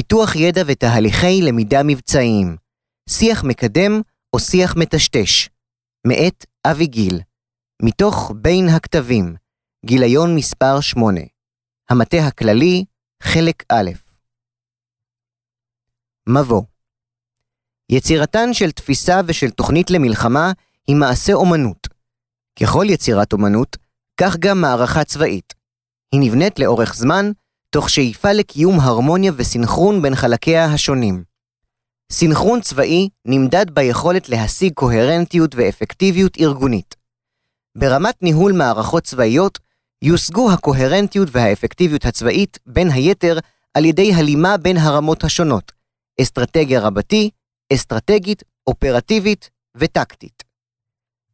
פיתוח ידע ותהליכי למידה מבצעיים, שיח מקדם או שיח מטשטש, מאת אבי גיל, מתוך בין הכתבים, גיליון מספר 8, המטה הכללי, חלק א'. מבוא יצירתן של תפיסה ושל תוכנית למלחמה היא מעשה אומנות. ככל יצירת אומנות, כך גם מערכה צבאית. היא נבנית לאורך זמן, תוך שאיפה לקיום הרמוניה וסינכרון בין חלקיה השונים. סינכרון צבאי נמדד ביכולת להשיג קוהרנטיות ואפקטיביות ארגונית. ברמת ניהול מערכות צבאיות, יושגו הקוהרנטיות והאפקטיביות הצבאית, בין היתר, על ידי הלימה בין הרמות השונות, אסטרטגיה רבתי, אסטרטגית, אופרטיבית וטקטית.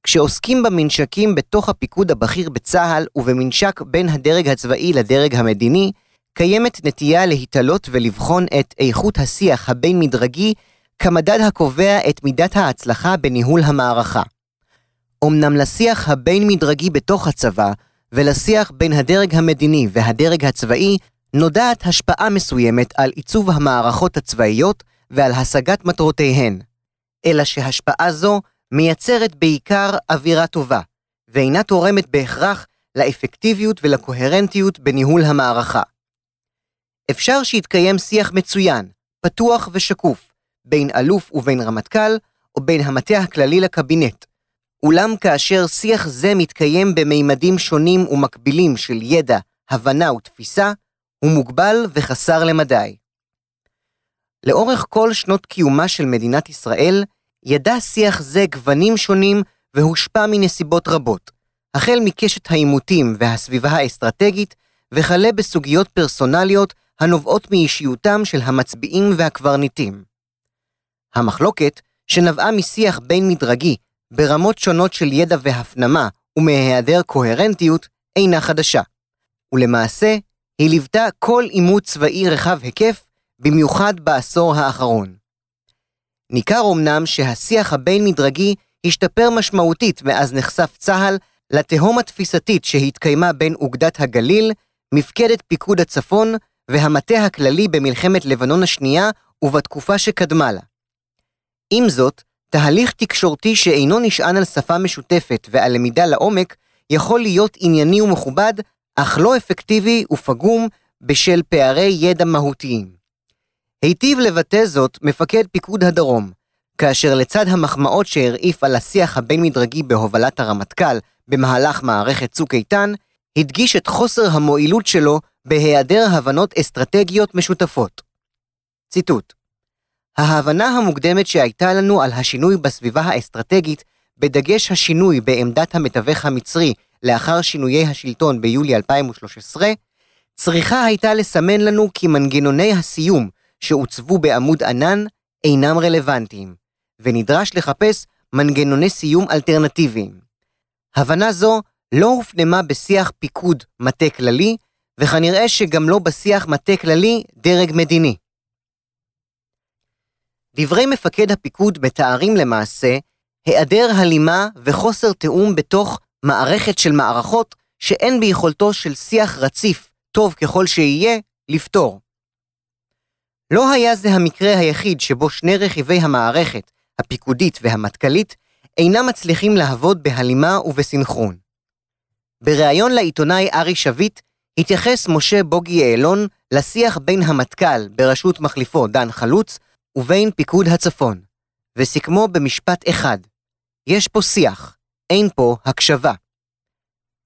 כשעוסקים בממשקים בתוך הפיקוד הבכיר בצה"ל ובממשק בין הדרג הצבאי לדרג המדיני, קיימת נטייה להתעלות ולבחון את איכות השיח הבין-מדרגי כמדד הקובע את מידת ההצלחה בניהול המערכה. אמנם לשיח הבין-מדרגי בתוך הצבא, ולשיח בין הדרג המדיני והדרג הצבאי, נודעת השפעה מסוימת על עיצוב המערכות הצבאיות ועל השגת מטרותיהן. אלא שהשפעה זו מייצרת בעיקר אווירה טובה, ואינה תורמת בהכרח לאפקטיביות ולקוהרנטיות בניהול המערכה. אפשר שיתקיים שיח מצוין, פתוח ושקוף, בין אלוף ובין רמטכ"ל, או בין המטה הכללי לקבינט. אולם כאשר שיח זה מתקיים במימדים שונים ומקבילים של ידע, הבנה ותפיסה, הוא מוגבל וחסר למדי. לאורך כל שנות קיומה של מדינת ישראל, ידע שיח זה גוונים שונים והושפע מנסיבות רבות, החל מקשת העימותים והסביבה האסטרטגית, וכלה בסוגיות פרסונליות הנובעות מאישיותם של המצביעים והקברניטים. המחלוקת, שנבעה משיח בין-מדרגי ברמות שונות של ידע והפנמה ומהיעדר קוהרנטיות, אינה חדשה. ולמעשה, היא ליוותה כל עימות צבאי רחב היקף, במיוחד בעשור האחרון. ניכר אמנם שהשיח הבין-מדרגי השתפר משמעותית מאז נחשף צה"ל לתהום התפיסתית שהתקיימה בין אוגדת הגליל, מפקדת פיקוד הצפון והמטה הכללי במלחמת לבנון השנייה ובתקופה שקדמה לה. עם זאת, תהליך תקשורתי שאינו נשען על שפה משותפת ועל למידה לעומק, יכול להיות ענייני ומכובד, אך לא אפקטיבי ופגום בשל פערי ידע מהותיים. היטיב לבטא זאת מפקד פיקוד הדרום, כאשר לצד המחמאות שהרעיף על השיח הבין-מדרגי בהובלת הרמטכ"ל במהלך מערכת צוק איתן, הדגיש את חוסר המועילות שלו בהיעדר הבנות אסטרטגיות משותפות. ציטוט ההבנה המוקדמת שהייתה לנו על השינוי בסביבה האסטרטגית, בדגש השינוי בעמדת המתווך המצרי לאחר שינויי השלטון ביולי 2013, צריכה הייתה לסמן לנו כי מנגנוני הסיום שהוצבו בעמוד ענן אינם רלוונטיים, ונדרש לחפש מנגנוני סיום אלטרנטיביים. הבנה זו לא הופנמה בשיח פיקוד מטה כללי, וכנראה שגם לא בשיח מטה כללי דרג מדיני. דברי מפקד הפיקוד מתארים למעשה היעדר הלימה וחוסר תיאום בתוך מערכת של מערכות שאין ביכולתו של שיח רציף, טוב ככל שיהיה, לפתור. לא היה זה המקרה היחיד שבו שני רכיבי המערכת, הפיקודית והמטכ"לית, אינם מצליחים לעבוד בהלימה ובסנכרון. בריאיון לעיתונאי ארי שביט, התייחס משה בוגי יעלון לשיח בין המטכ"ל בראשות מחליפו דן חלוץ ובין פיקוד הצפון, וסיכמו במשפט אחד, יש פה שיח, אין פה הקשבה.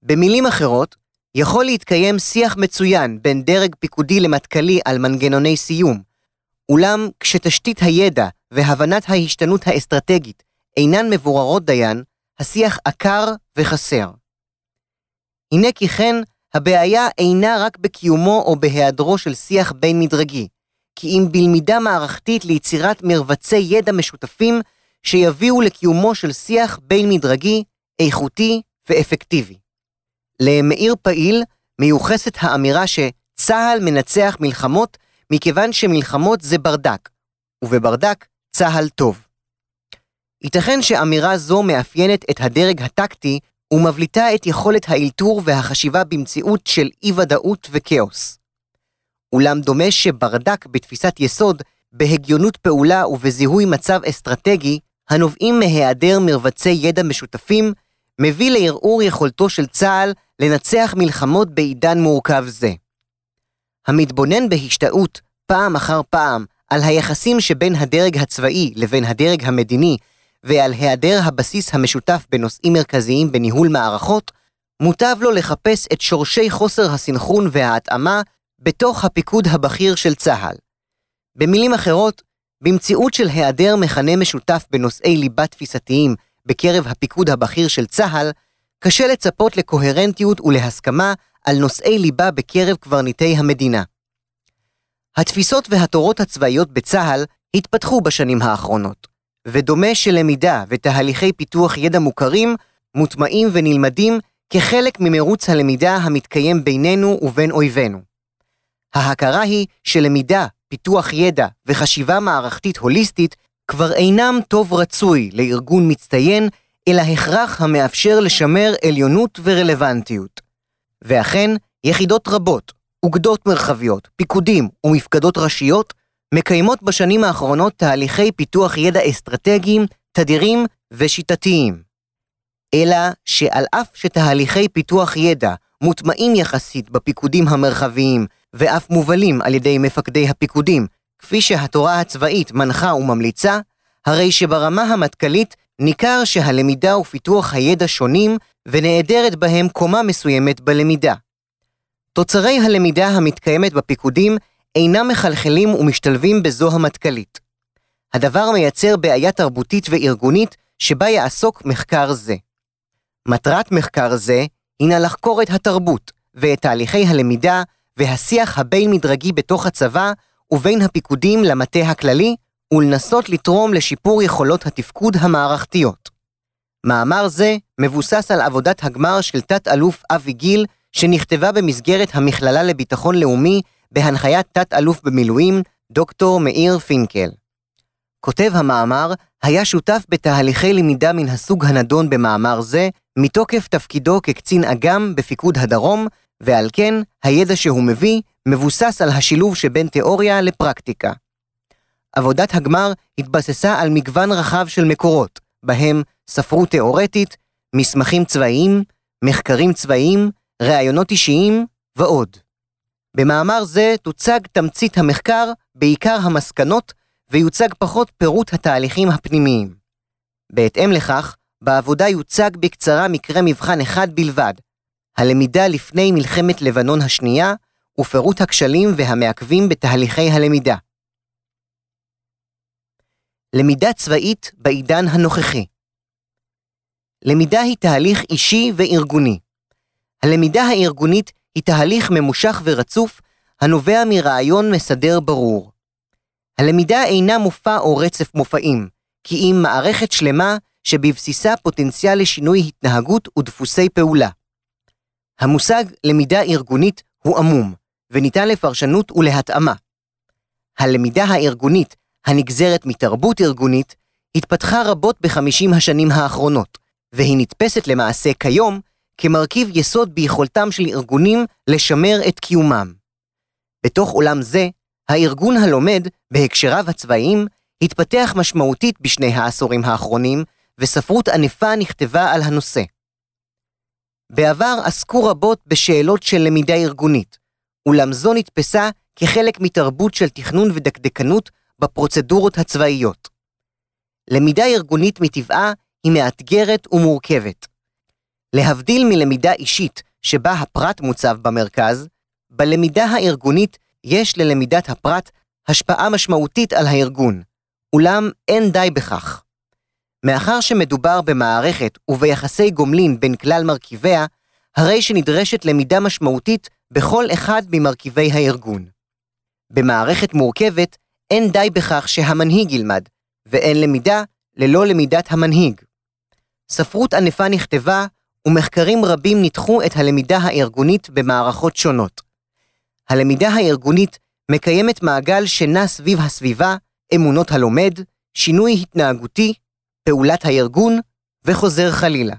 במילים אחרות, יכול להתקיים שיח מצוין בין דרג פיקודי למטכ"לי על מנגנוני סיום, אולם כשתשתית הידע והבנת ההשתנות האסטרטגית אינן מבוררות דיין, השיח עקר וחסר. הנה כי כן, הבעיה אינה רק בקיומו או בהיעדרו של שיח בין-מדרגי, כי אם בלמידה מערכתית ליצירת מרבצי ידע משותפים שיביאו לקיומו של שיח בין-מדרגי, איכותי ואפקטיבי. למאיר פעיל מיוחסת האמירה שצה"ל מנצח מלחמות מכיוון שמלחמות זה ברדק, ובברדק צה"ל טוב. ייתכן שאמירה זו מאפיינת את הדרג הטקטי ומבליטה את יכולת האלתור והחשיבה במציאות של אי-ודאות וכאוס. אולם דומה שברדק בתפיסת יסוד, בהגיונות פעולה ובזיהוי מצב אסטרטגי, הנובעים מהיעדר מרבצי ידע משותפים, מביא לערעור יכולתו של צה"ל לנצח מלחמות בעידן מורכב זה. המתבונן בהשתאות פעם אחר פעם על היחסים שבין הדרג הצבאי לבין הדרג המדיני ועל היעדר הבסיס המשותף בנושאים מרכזיים בניהול מערכות, מוטב לו לחפש את שורשי חוסר הסנכרון וההתאמה בתוך הפיקוד הבכיר של צה"ל. במילים אחרות, במציאות של היעדר מכנה משותף בנושאי ליבה תפיסתיים בקרב הפיקוד הבכיר של צה"ל, קשה לצפות לקוהרנטיות ולהסכמה על נושאי ליבה בקרב קברניטי המדינה. התפיסות והתורות הצבאיות בצה"ל התפתחו בשנים האחרונות, ודומה שלמידה ותהליכי פיתוח ידע מוכרים, מוטמעים ונלמדים כחלק ממרוץ הלמידה המתקיים בינינו ובין אויבינו. ההכרה היא שלמידה, פיתוח ידע וחשיבה מערכתית הוליסטית כבר אינם טוב רצוי לארגון מצטיין, אלא הכרח המאפשר לשמר עליונות ורלוונטיות. ואכן, יחידות רבות, אוגדות מרחביות, פיקודים ומפקדות ראשיות מקיימות בשנים האחרונות תהליכי פיתוח ידע אסטרטגיים, תדירים ושיטתיים. אלא שעל אף שתהליכי פיתוח ידע מוטמעים יחסית בפיקודים המרחביים ואף מובלים על ידי מפקדי הפיקודים, כפי שהתורה הצבאית מנחה וממליצה, הרי שברמה המטכ"לית ניכר שהלמידה ופיתוח הידע שונים ונעדרת בהם קומה מסוימת בלמידה. תוצרי הלמידה המתקיימת בפיקודים אינם מחלחלים ומשתלבים בזו המטכ"לית. הדבר מייצר בעיה תרבותית וארגונית שבה יעסוק מחקר זה. מטרת מחקר זה הינה לחקור את התרבות ואת תהליכי הלמידה והשיח הבין-מדרגי בתוך הצבא ובין הפיקודים למטה הכללי, ולנסות לתרום לשיפור יכולות התפקוד המערכתיות. מאמר זה מבוסס על עבודת הגמר של תת-אלוף אבי גיל, שנכתבה במסגרת המכללה לביטחון לאומי בהנחיית תת-אלוף במילואים, דוקטור מאיר פינקל. כותב המאמר היה שותף בתהליכי למידה מן הסוג הנדון במאמר זה, מתוקף תפקידו כקצין אג"ם בפיקוד הדרום, ועל כן הידע שהוא מביא מבוסס על השילוב שבין תיאוריה לפרקטיקה. עבודת הגמר התבססה על מגוון רחב של מקורות, בהם ספרות תיאורטית, מסמכים צבאיים, מחקרים צבאיים, ראיונות אישיים ועוד. במאמר זה תוצג תמצית המחקר, בעיקר המסקנות, ויוצג פחות פירוט התהליכים הפנימיים. בהתאם לכך, בעבודה יוצג בקצרה מקרה מבחן אחד בלבד, הלמידה לפני מלחמת לבנון השנייה, ופירוט הכשלים והמעכבים בתהליכי הלמידה. למידה צבאית בעידן הנוכחי למידה היא תהליך אישי וארגוני. הלמידה הארגונית היא תהליך ממושך ורצוף, הנובע מרעיון מסדר ברור. הלמידה אינה מופע או רצף מופעים, כי אם מערכת שלמה שבבסיסה פוטנציאל לשינוי התנהגות ודפוסי פעולה. המושג למידה ארגונית הוא עמום, וניתן לפרשנות ולהתאמה. הלמידה הארגונית, הנגזרת מתרבות ארגונית, התפתחה רבות בחמישים השנים האחרונות, והיא נתפסת למעשה כיום כמרכיב יסוד ביכולתם של ארגונים לשמר את קיומם. בתוך עולם זה, הארגון הלומד, בהקשריו הצבאיים, התפתח משמעותית בשני העשורים האחרונים, וספרות ענפה נכתבה על הנושא. בעבר עסקו רבות בשאלות של למידה ארגונית, אולם זו נתפסה כחלק מתרבות של תכנון ודקדקנות בפרוצדורות הצבאיות. למידה ארגונית מטבעה היא מאתגרת ומורכבת. להבדיל מלמידה אישית, שבה הפרט מוצב במרכז, בלמידה הארגונית יש ללמידת הפרט השפעה משמעותית על הארגון, אולם אין די בכך. מאחר שמדובר במערכת וביחסי גומלין בין כלל מרכיביה, הרי שנדרשת למידה משמעותית בכל אחד ממרכיבי הארגון. במערכת מורכבת אין די בכך שהמנהיג ילמד, ואין למידה ללא למידת המנהיג. ספרות ענפה נכתבה, ומחקרים רבים ניתחו את הלמידה הארגונית במערכות שונות. הלמידה הארגונית מקיימת מעגל שנע סביב הסביבה, אמונות הלומד, שינוי התנהגותי, פעולת הארגון וחוזר חלילה.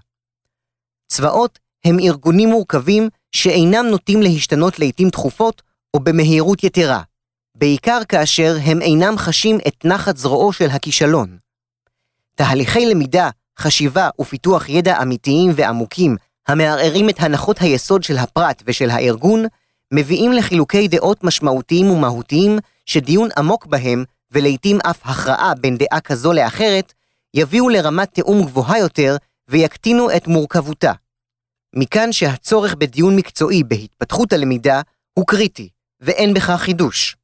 צבאות הם ארגונים מורכבים שאינם נוטים להשתנות לעיתים תכופות או במהירות יתרה, בעיקר כאשר הם אינם חשים את נחת זרועו של הכישלון. תהליכי למידה, חשיבה ופיתוח ידע אמיתיים ועמוקים, המערערים את הנחות היסוד של הפרט ושל הארגון, מביאים לחילוקי דעות משמעותיים ומהותיים, שדיון עמוק בהם, ולעיתים אף הכרעה בין דעה כזו לאחרת, יביאו לרמת תיאום גבוהה יותר ויקטינו את מורכבותה. מכאן שהצורך בדיון מקצועי בהתפתחות הלמידה הוא קריטי, ואין בכך חידוש.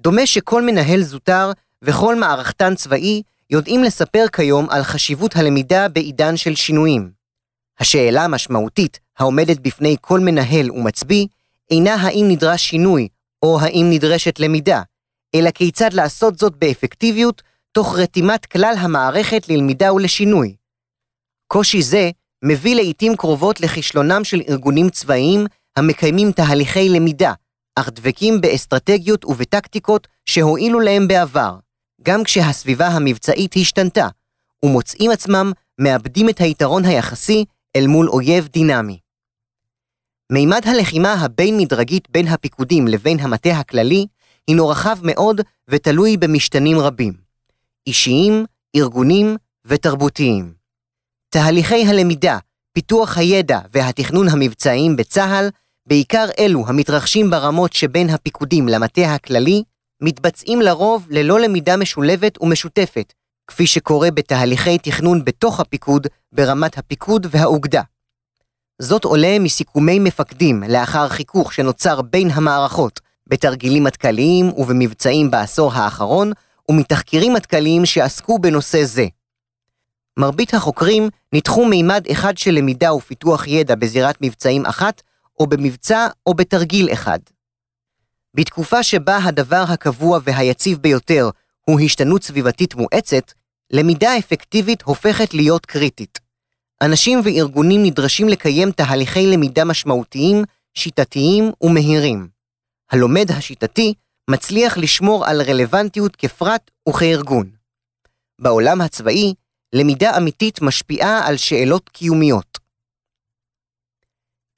דומה שכל מנהל זוטר וכל מערכתן צבאי יודעים לספר כיום על חשיבות הלמידה בעידן של שינויים. השאלה המשמעותית העומדת בפני כל מנהל ומצביא אינה האם נדרש שינוי או האם נדרשת למידה, אלא כיצד לעשות זאת באפקטיביות תוך רתימת כלל המערכת ללמידה ולשינוי. קושי זה מביא לעיתים קרובות לכישלונם של ארגונים צבאיים המקיימים תהליכי למידה, אך דבקים באסטרטגיות ובטקטיקות שהועילו להם בעבר, גם כשהסביבה המבצעית השתנתה, ומוצאים עצמם מאבדים את היתרון היחסי אל מול אויב דינמי. מימד הלחימה הבין-מדרגית בין הפיקודים לבין המטה הכללי הינו רחב מאוד ותלוי במשתנים רבים, אישיים, ארגונים ותרבותיים. תהליכי הלמידה, פיתוח הידע והתכנון המבצעיים בצה"ל, בעיקר אלו המתרחשים ברמות שבין הפיקודים למטה הכללי, מתבצעים לרוב ללא למידה משולבת ומשותפת, כפי שקורה בתהליכי תכנון בתוך הפיקוד ברמת הפיקוד והאוגדה. זאת עולה מסיכומי מפקדים לאחר חיכוך שנוצר בין המערכות בתרגילים מטכ"ליים ובמבצעים בעשור האחרון, ומתחקירים מטכ"ליים שעסקו בנושא זה. מרבית החוקרים ניתחו מימד אחד של למידה ופיתוח ידע בזירת מבצעים אחת, או במבצע או בתרגיל אחד. בתקופה שבה הדבר הקבוע והיציב ביותר הוא השתנות סביבתית מואצת, למידה אפקטיבית הופכת להיות קריטית. אנשים וארגונים נדרשים לקיים תהליכי למידה משמעותיים, שיטתיים ומהירים. הלומד השיטתי מצליח לשמור על רלוונטיות כפרט וכארגון. בעולם הצבאי, למידה אמיתית משפיעה על שאלות קיומיות.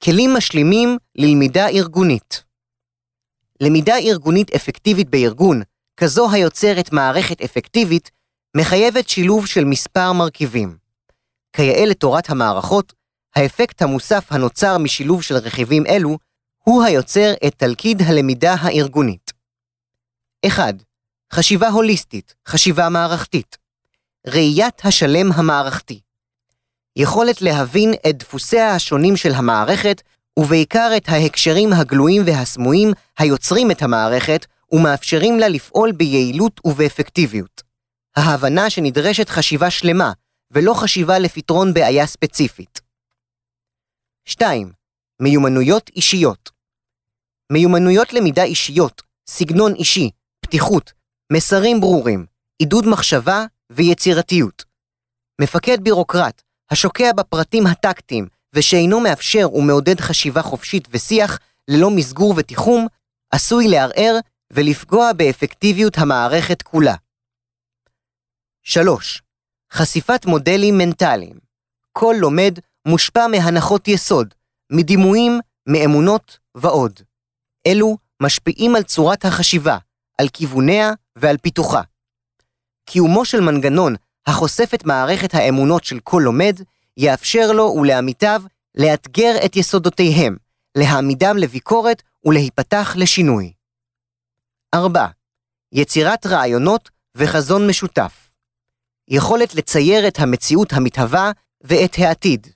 כלים משלימים ללמידה ארגונית למידה ארגונית אפקטיבית בארגון, כזו היוצרת מערכת אפקטיבית, מחייבת שילוב של מספר מרכיבים. כיאה לתורת המערכות, האפקט המוסף הנוצר משילוב של רכיבים אלו, הוא היוצר את תלכיד הלמידה הארגונית. 1. חשיבה הוליסטית, חשיבה מערכתית. ראיית השלם המערכתי. יכולת להבין את דפוסיה השונים של המערכת, ובעיקר את ההקשרים הגלויים והסמויים היוצרים את המערכת ומאפשרים לה לפעול ביעילות ובאפקטיביות. ההבנה שנדרשת חשיבה שלמה, ולא חשיבה לפתרון בעיה ספציפית. 2. מיומנויות אישיות מיומנויות למידה אישיות, סגנון אישי, פתיחות, מסרים ברורים, עידוד מחשבה ויצירתיות. מפקד בירוקרט, השוקע בפרטים הטקטיים ושאינו מאפשר ומעודד חשיבה חופשית ושיח ללא מסגור ותיחום, עשוי לערער ולפגוע באפקטיביות המערכת כולה. 3. חשיפת מודלים מנטליים. כל לומד מושפע מהנחות יסוד, מדימויים, מאמונות ועוד. אלו משפיעים על צורת החשיבה, על כיווניה ועל פיתוחה. קיומו של מנגנון החושף את מערכת האמונות של כל לומד, יאפשר לו ולעמיתיו לאתגר את יסודותיהם, להעמידם לביקורת ולהיפתח לשינוי. 4. יצירת רעיונות וחזון משותף. יכולת לצייר את המציאות המתהווה ואת העתיד.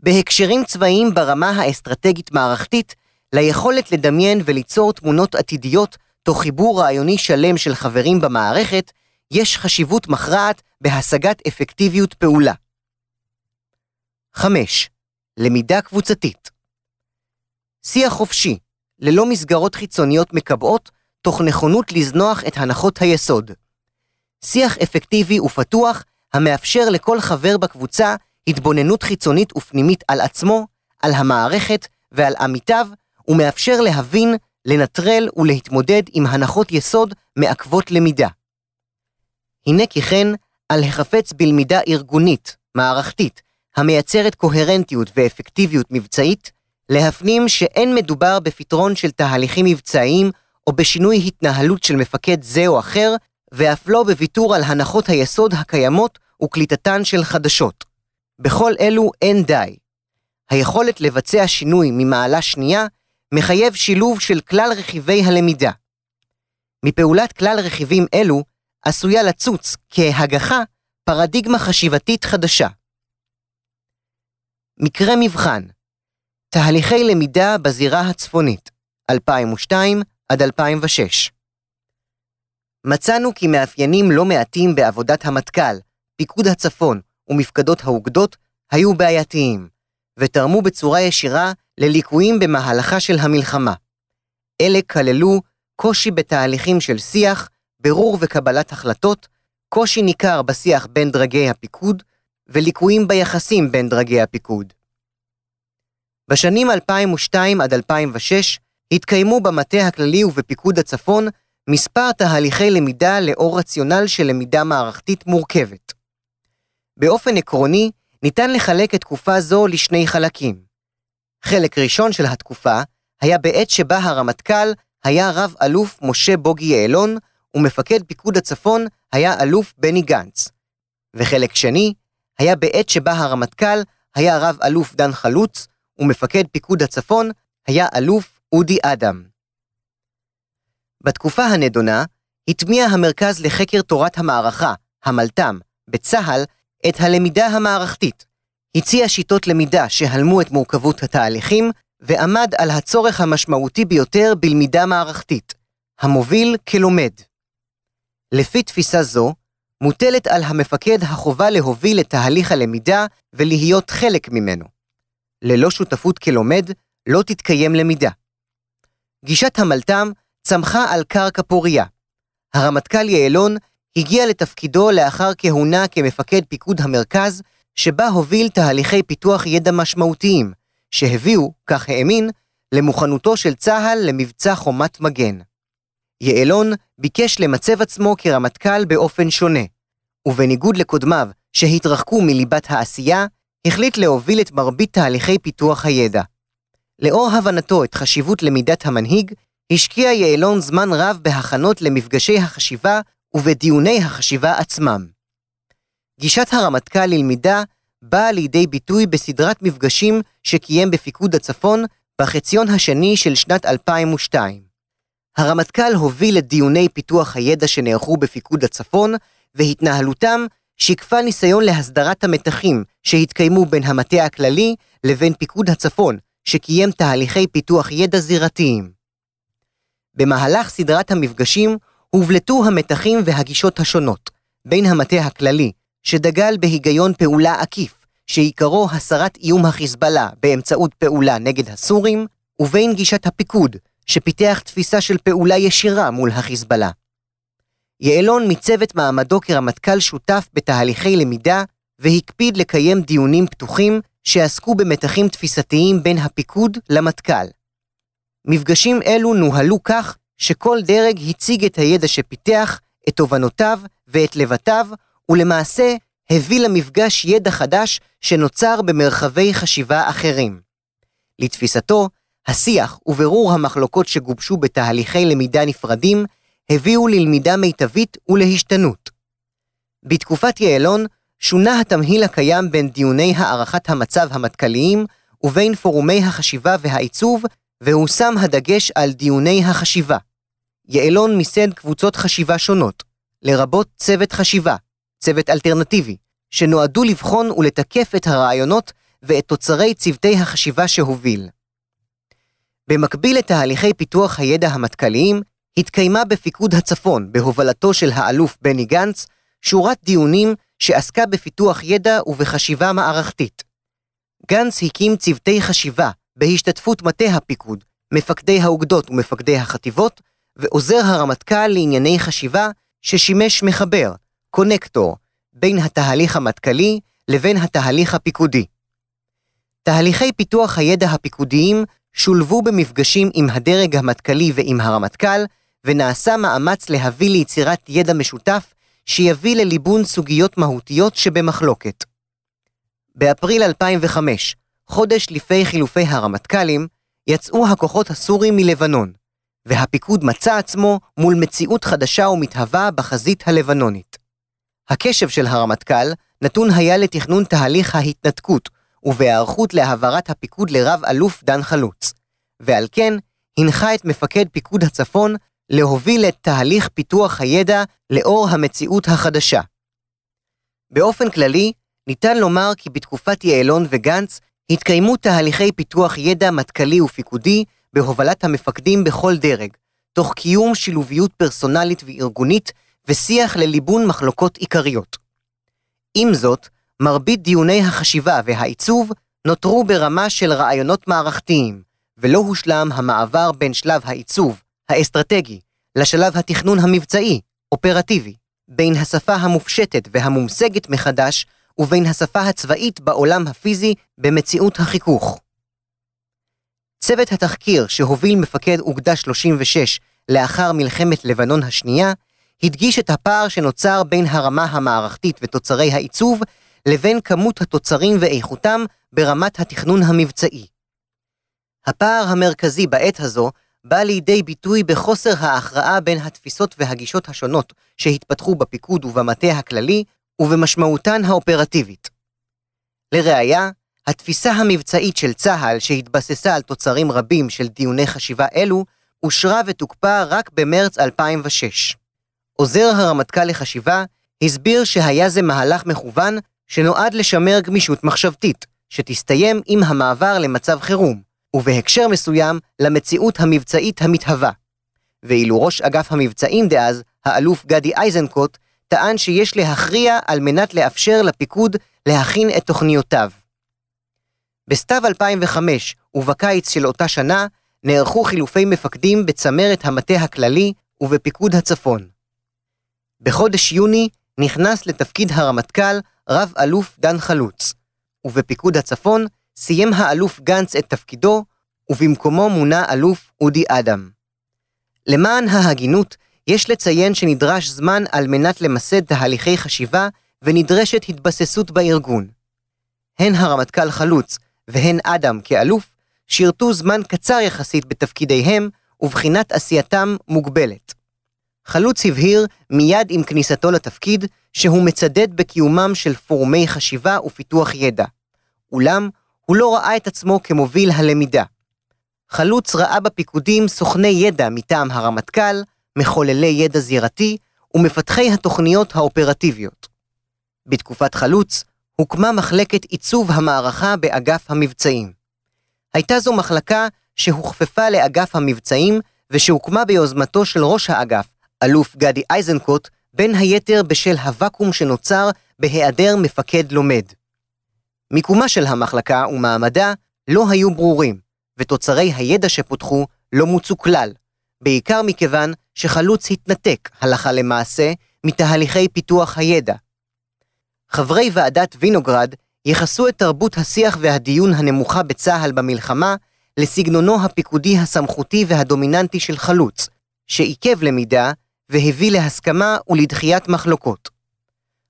בהקשרים צבאיים ברמה האסטרטגית-מערכתית, ליכולת לדמיין וליצור תמונות עתידיות תוך חיבור רעיוני שלם של חברים במערכת, יש חשיבות מכרעת בהשגת אפקטיביות פעולה. 5. למידה קבוצתית שיח חופשי, ללא מסגרות חיצוניות מקבעות, תוך נכונות לזנוח את הנחות היסוד. שיח אפקטיבי ופתוח המאפשר לכל חבר בקבוצה התבוננות חיצונית ופנימית על עצמו, על המערכת ועל עמיתיו, ומאפשר להבין, לנטרל ולהתמודד עם הנחות יסוד מעכבות למידה. הנה כי כן, על החפץ בלמידה ארגונית, מערכתית, המייצרת קוהרנטיות ואפקטיביות מבצעית, להפנים שאין מדובר בפתרון של תהליכים מבצעיים או בשינוי התנהלות של מפקד זה או אחר, ואף לא בוויתור על הנחות היסוד הקיימות וקליטתן של חדשות. בכל אלו אין די. היכולת לבצע שינוי ממעלה שנייה מחייב שילוב של כלל רכיבי הלמידה. מפעולת כלל רכיבים אלו עשויה לצוץ כהגחה פרדיגמה חשיבתית חדשה. מקרה מבחן תהליכי למידה בזירה הצפונית, 2002 עד 2006 מצאנו כי מאפיינים לא מעטים בעבודת המטכ"ל, פיקוד הצפון ומפקדות האוגדות היו בעייתיים, ותרמו בצורה ישירה לליקויים במהלכה של המלחמה. אלה כללו קושי בתהליכים של שיח, ברור וקבלת החלטות, קושי ניכר בשיח בין דרגי הפיקוד, וליקויים ביחסים בין דרגי הפיקוד. בשנים 2002 עד 2006 התקיימו במטה הכללי ובפיקוד הצפון מספר תהליכי למידה לאור רציונל של למידה מערכתית מורכבת. באופן עקרוני, ניתן לחלק את תקופה זו לשני חלקים. חלק ראשון של התקופה היה בעת שבה הרמטכ"ל היה רב-אלוף משה בוגי יעלון, ומפקד פיקוד הצפון היה אלוף בני גנץ. וחלק שני היה בעת שבה הרמטכ"ל היה רב-אלוף דן חלוץ, ומפקד פיקוד הצפון היה אלוף אודי אדם. בתקופה הנדונה, הטמיע המרכז לחקר תורת המערכה, המלת"ם, בצה"ל, את הלמידה המערכתית. הציע שיטות למידה שהלמו את מורכבות התהליכים, ועמד על הצורך המשמעותי ביותר בלמידה מערכתית, המוביל כלומד. לפי תפיסה זו, מוטלת על המפקד החובה להוביל את תהליך הלמידה ולהיות חלק ממנו. ללא שותפות כלומד, לא תתקיים למידה. גישת המלת"ם צמחה על קרקע פוריה. הרמטכ"ל יעלון הגיע לתפקידו לאחר כהונה כמפקד פיקוד המרכז, שבה הוביל תהליכי פיתוח ידע משמעותיים, שהביאו, כך האמין, למוכנותו של צה"ל למבצע חומת מגן. יעלון ביקש למצב עצמו כרמטכ"ל באופן שונה, ובניגוד לקודמיו שהתרחקו מליבת העשייה, החליט להוביל את מרבית תהליכי פיתוח הידע. לאור הבנתו את חשיבות למידת המנהיג, השקיע יעלון זמן רב בהכנות למפגשי החשיבה ובדיוני החשיבה עצמם. גישת הרמטכ"ל ללמידה באה לידי ביטוי בסדרת מפגשים שקיים בפיקוד הצפון בחציון השני של שנת 2002. הרמטכ"ל הוביל את דיוני פיתוח הידע שנערכו בפיקוד הצפון, והתנהלותם שיקפה ניסיון להסדרת המתחים שהתקיימו בין המטה הכללי לבין פיקוד הצפון, שקיים תהליכי פיתוח ידע זירתיים. במהלך סדרת המפגשים הובלטו המתחים והגישות השונות, בין המטה הכללי, שדגל בהיגיון פעולה עקיף, שעיקרו הסרת איום החיזבאללה באמצעות פעולה נגד הסורים, ובין גישת הפיקוד, שפיתח תפיסה של פעולה ישירה מול החיזבאללה. יעלון מיצב את מעמדו כרמטכ"ל שותף בתהליכי למידה, והקפיד לקיים דיונים פתוחים שעסקו במתחים תפיסתיים בין הפיקוד למטכ"ל. מפגשים אלו נוהלו כך שכל דרג הציג את הידע שפיתח, את תובנותיו ואת לבטיו, ולמעשה הביא למפגש ידע חדש שנוצר במרחבי חשיבה אחרים. לתפיסתו, השיח וברור המחלוקות שגובשו בתהליכי למידה נפרדים הביאו ללמידה מיטבית ולהשתנות. בתקופת יעלון שונה התמהיל הקיים בין דיוני הערכת המצב המטכ"ליים ובין פורומי החשיבה והעיצוב, והושם הדגש על דיוני החשיבה. יעלון מיסד קבוצות חשיבה שונות, לרבות צוות חשיבה, צוות אלטרנטיבי, שנועדו לבחון ולתקף את הרעיונות ואת תוצרי צוותי החשיבה שהוביל. במקביל לתהליכי פיתוח הידע המטכ"ליים, התקיימה בפיקוד הצפון, בהובלתו של האלוף בני גנץ, שורת דיונים שעסקה בפיתוח ידע ובחשיבה מערכתית. גנץ הקים צוותי חשיבה בהשתתפות מטה הפיקוד, מפקדי האוגדות ומפקדי החטיבות, ועוזר הרמטכ"ל לענייני חשיבה ששימש מחבר, קונקטור, בין התהליך המטכ"לי לבין התהליך הפיקודי. תהליכי פיתוח הידע הפיקודיים שולבו במפגשים עם הדרג המטכ"לי ועם הרמטכ"ל, ונעשה מאמץ להביא ליצירת ידע משותף שיביא לליבון סוגיות מהותיות שבמחלוקת. באפריל 2005 חודש לפני חילופי הרמטכ"לים, יצאו הכוחות הסורים מלבנון, והפיקוד מצא עצמו מול מציאות חדשה ומתהווה בחזית הלבנונית. הקשב של הרמטכ"ל נתון היה לתכנון תהליך ההתנתקות, ובהיערכות להעברת הפיקוד לרב אלוף דן חלוץ, ועל כן הנחה את מפקד פיקוד הצפון להוביל את תהליך פיתוח הידע לאור המציאות החדשה. באופן כללי, ניתן לומר כי בתקופת יעלון וגנץ התקיימו תהליכי פיתוח ידע מטכ"לי ופיקודי בהובלת המפקדים בכל דרג, תוך קיום שילוביות פרסונלית וארגונית ושיח לליבון מחלוקות עיקריות. עם זאת, מרבית דיוני החשיבה והעיצוב נותרו ברמה של רעיונות מערכתיים, ולא הושלם המעבר בין שלב העיצוב, האסטרטגי, לשלב התכנון המבצעי, אופרטיבי, בין השפה המופשטת והמומשגת מחדש ובין השפה הצבאית בעולם הפיזי במציאות החיכוך. צוות התחקיר שהוביל מפקד אוגדה 36 לאחר מלחמת לבנון השנייה, הדגיש את הפער שנוצר בין הרמה המערכתית ותוצרי העיצוב לבין כמות התוצרים ואיכותם ברמת התכנון המבצעי. הפער המרכזי בעת הזו בא לידי ביטוי בחוסר ההכרעה בין התפיסות והגישות השונות שהתפתחו בפיקוד ובמטה הכללי ובמשמעותן האופרטיבית. לראיה, התפיסה המבצעית של צה"ל, שהתבססה על תוצרים רבים של דיוני חשיבה אלו, אושרה ותוקפא רק במרץ 2006. עוזר הרמטכ"ל לחשיבה הסביר שהיה זה מהלך מכוון שנועד לשמר גמישות מחשבתית, שתסתיים עם המעבר למצב חירום, ובהקשר מסוים למציאות המבצעית המתהווה. ואילו ראש אגף המבצעים דאז, האלוף גדי איזנקוט, טען שיש להכריע על מנת לאפשר לפיקוד להכין את תוכניותיו. בסתיו 2005 ובקיץ של אותה שנה נערכו חילופי מפקדים בצמרת המטה הכללי ובפיקוד הצפון. בחודש יוני נכנס לתפקיד הרמטכ"ל רב אלוף דן חלוץ, ובפיקוד הצפון סיים האלוף גנץ את תפקידו, ובמקומו מונה אלוף אודי אדם. למען ההגינות, יש לציין שנדרש זמן על מנת למסד תהליכי חשיבה ונדרשת התבססות בארגון. הן הרמטכ"ל חלוץ והן אדם כאלוף שירתו זמן קצר יחסית בתפקידיהם ובחינת עשייתם מוגבלת. חלוץ הבהיר מיד עם כניסתו לתפקיד שהוא מצדד בקיומם של פורומי חשיבה ופיתוח ידע. אולם, הוא לא ראה את עצמו כמוביל הלמידה. חלוץ ראה בפיקודים סוכני ידע מטעם הרמטכ"ל, מחוללי ידע זירתי ומפתחי התוכניות האופרטיביות. בתקופת חלוץ הוקמה מחלקת עיצוב המערכה באגף המבצעים. הייתה זו מחלקה שהוכפפה לאגף המבצעים ושהוקמה ביוזמתו של ראש האגף, אלוף גדי איזנקוט, בין היתר בשל הוואקום שנוצר בהיעדר מפקד לומד. מיקומה של המחלקה ומעמדה לא היו ברורים, ותוצרי הידע שפותחו לא מוצו כלל, בעיקר מכיוון שחלוץ התנתק, הלכה למעשה, מתהליכי פיתוח הידע. חברי ועדת וינוגרד ייחסו את תרבות השיח והדיון הנמוכה בצה"ל במלחמה לסגנונו הפיקודי הסמכותי והדומיננטי של חלוץ, שעיכב למידה והביא להסכמה ולדחיית מחלוקות.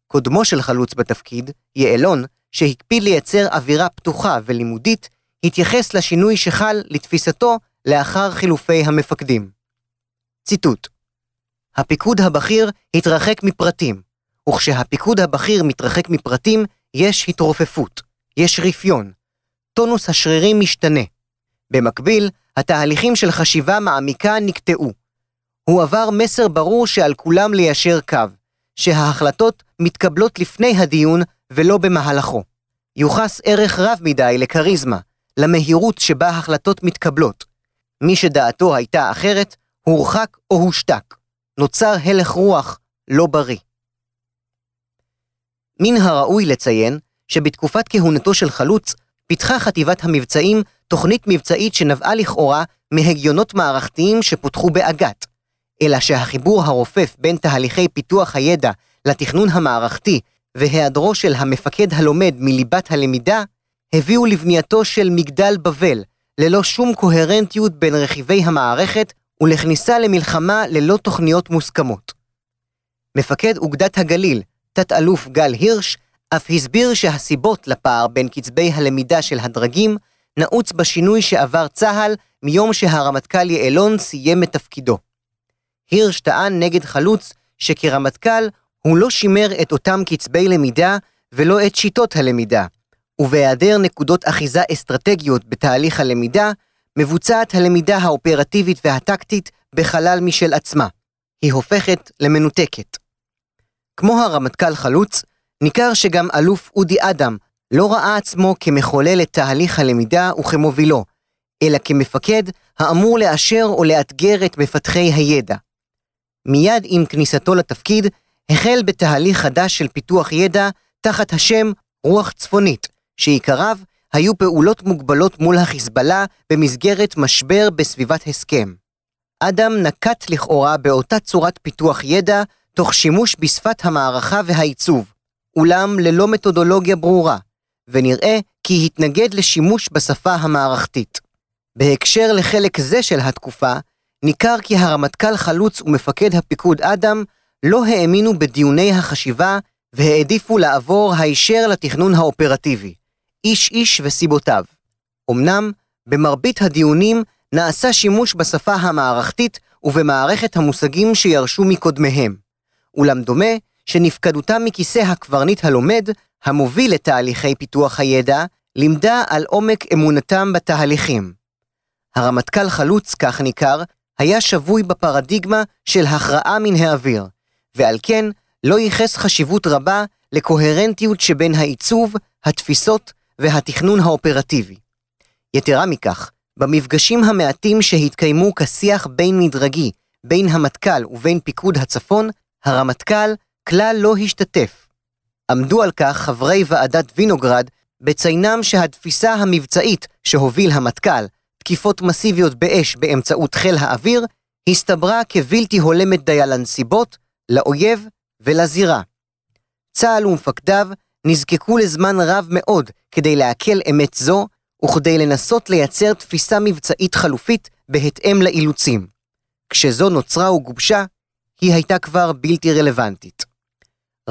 קודמו של חלוץ בתפקיד, יעלון, שהקפיד לייצר אווירה פתוחה ולימודית, התייחס לשינוי שחל לתפיסתו לאחר חילופי המפקדים. ציטוט הפיקוד הבכיר התרחק מפרטים, וכשהפיקוד הבכיר מתרחק מפרטים, יש התרופפות, יש רפיון. טונוס השרירים משתנה. במקביל, התהליכים של חשיבה מעמיקה נקטעו. הוא עבר מסר ברור שעל כולם ליישר קו, שההחלטות מתקבלות לפני הדיון ולא במהלכו. יוחס ערך רב מדי לכריזמה, למהירות שבה החלטות מתקבלות. מי שדעתו הייתה אחרת, הורחק או הושתק. נוצר הלך רוח לא בריא. מן הראוי לציין שבתקופת כהונתו של חלוץ, פיתחה חטיבת המבצעים תוכנית מבצעית שנבעה לכאורה מהגיונות מערכתיים שפותחו באג"ת, אלא שהחיבור הרופף בין תהליכי פיתוח הידע לתכנון המערכתי והיעדרו של המפקד הלומד מליבת הלמידה, הביאו לבנייתו של מגדל בבל, ללא שום קוהרנטיות בין רכיבי המערכת ולכניסה למלחמה ללא תוכניות מוסכמות. מפקד אוגדת הגליל, תת-אלוף גל הירש, אף הסביר שהסיבות לפער בין קצבי הלמידה של הדרגים נעוץ בשינוי שעבר צה"ל מיום שהרמטכ"ל יעלון סיים את תפקידו. הירש טען נגד חלוץ שכרמטכ"ל הוא לא שימר את אותם קצבי למידה ולא את שיטות הלמידה, ובהיעדר נקודות אחיזה אסטרטגיות בתהליך הלמידה, מבוצעת הלמידה האופרטיבית והטקטית בחלל משל עצמה. היא הופכת למנותקת. כמו הרמטכ"ל חלוץ, ניכר שגם אלוף אודי אדם לא ראה עצמו כמחולל את תהליך הלמידה וכמובילו, אלא כמפקד האמור לאשר או לאתגר את מפתחי הידע. מיד עם כניסתו לתפקיד, החל בתהליך חדש של פיתוח ידע תחת השם רוח צפונית, שעיקריו היו פעולות מוגבלות מול החיזבאללה במסגרת משבר בסביבת הסכם. אדם נקט לכאורה באותה צורת פיתוח ידע, תוך שימוש בשפת המערכה והעיצוב, אולם ללא מתודולוגיה ברורה, ונראה כי התנגד לשימוש בשפה המערכתית. בהקשר לחלק זה של התקופה, ניכר כי הרמטכ"ל חלוץ ומפקד הפיקוד אדם לא האמינו בדיוני החשיבה והעדיפו לעבור הישר לתכנון האופרטיבי, איש איש וסיבותיו. אמנם, במרבית הדיונים נעשה שימוש בשפה המערכתית ובמערכת המושגים שירשו מקודמיהם, אולם דומה שנפקדותם מכיסא הקברניט הלומד, המוביל לתהליכי פיתוח הידע, לימדה על עומק אמונתם בתהליכים. הרמטכ"ל חלוץ, כך ניכר, היה שבוי בפרדיגמה של הכרעה מן האוויר, ועל כן לא ייחס חשיבות רבה לקוהרנטיות שבין העיצוב, התפיסות והתכנון האופרטיבי. יתרה מכך, במפגשים המעטים שהתקיימו כשיח בין מדרגי, בין המטכ"ל ובין פיקוד הצפון, הרמטכ"ל כלל לא השתתף. עמדו על כך חברי ועדת וינוגרד בציינם שהתפיסה המבצעית שהוביל המטכ"ל, תקיפות מסיביות באש באמצעות חיל האוויר, הסתברה כבלתי הולמת דייה לנסיבות, לאויב ולזירה. צה"ל ומפקדיו נזקקו לזמן רב מאוד כדי לעכל אמת זו, וכדי לנסות לייצר תפיסה מבצעית חלופית בהתאם לאילוצים. כשזו נוצרה וגובשה, היא הייתה כבר בלתי רלוונטית.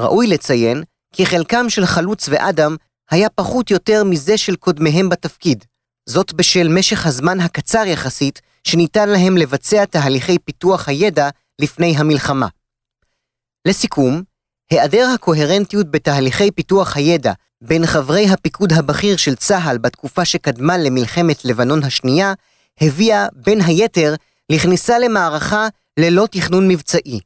ראוי לציין כי חלקם של חלוץ ואדם היה פחות יותר מזה של קודמיהם בתפקיד, זאת בשל משך הזמן הקצר יחסית שניתן להם לבצע תהליכי פיתוח הידע לפני המלחמה. לסיכום, היעדר הקוהרנטיות בתהליכי פיתוח הידע בין חברי הפיקוד הבכיר של צה"ל בתקופה שקדמה למלחמת לבנון השנייה, הביאה, בין היתר, לכניסה למערכה ללא תכנון מבצעי.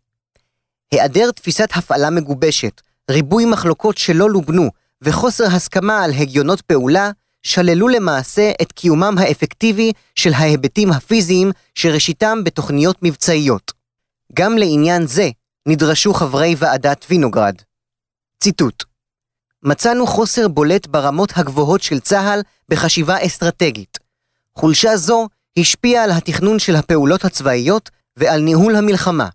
היעדר תפיסת הפעלה מגובשת, ריבוי מחלוקות שלא לובנו וחוסר הסכמה על הגיונות פעולה, שללו למעשה את קיומם האפקטיבי של ההיבטים הפיזיים שראשיתם בתוכניות מבצעיות. גם לעניין זה נדרשו חברי ועדת וינוגרד. ציטוט מצאנו חוסר בולט ברמות הגבוהות של צה"ל בחשיבה אסטרטגית. חולשה זו השפיעה על התכנון של הפעולות הצבאיות ועל ניהול המלחמה.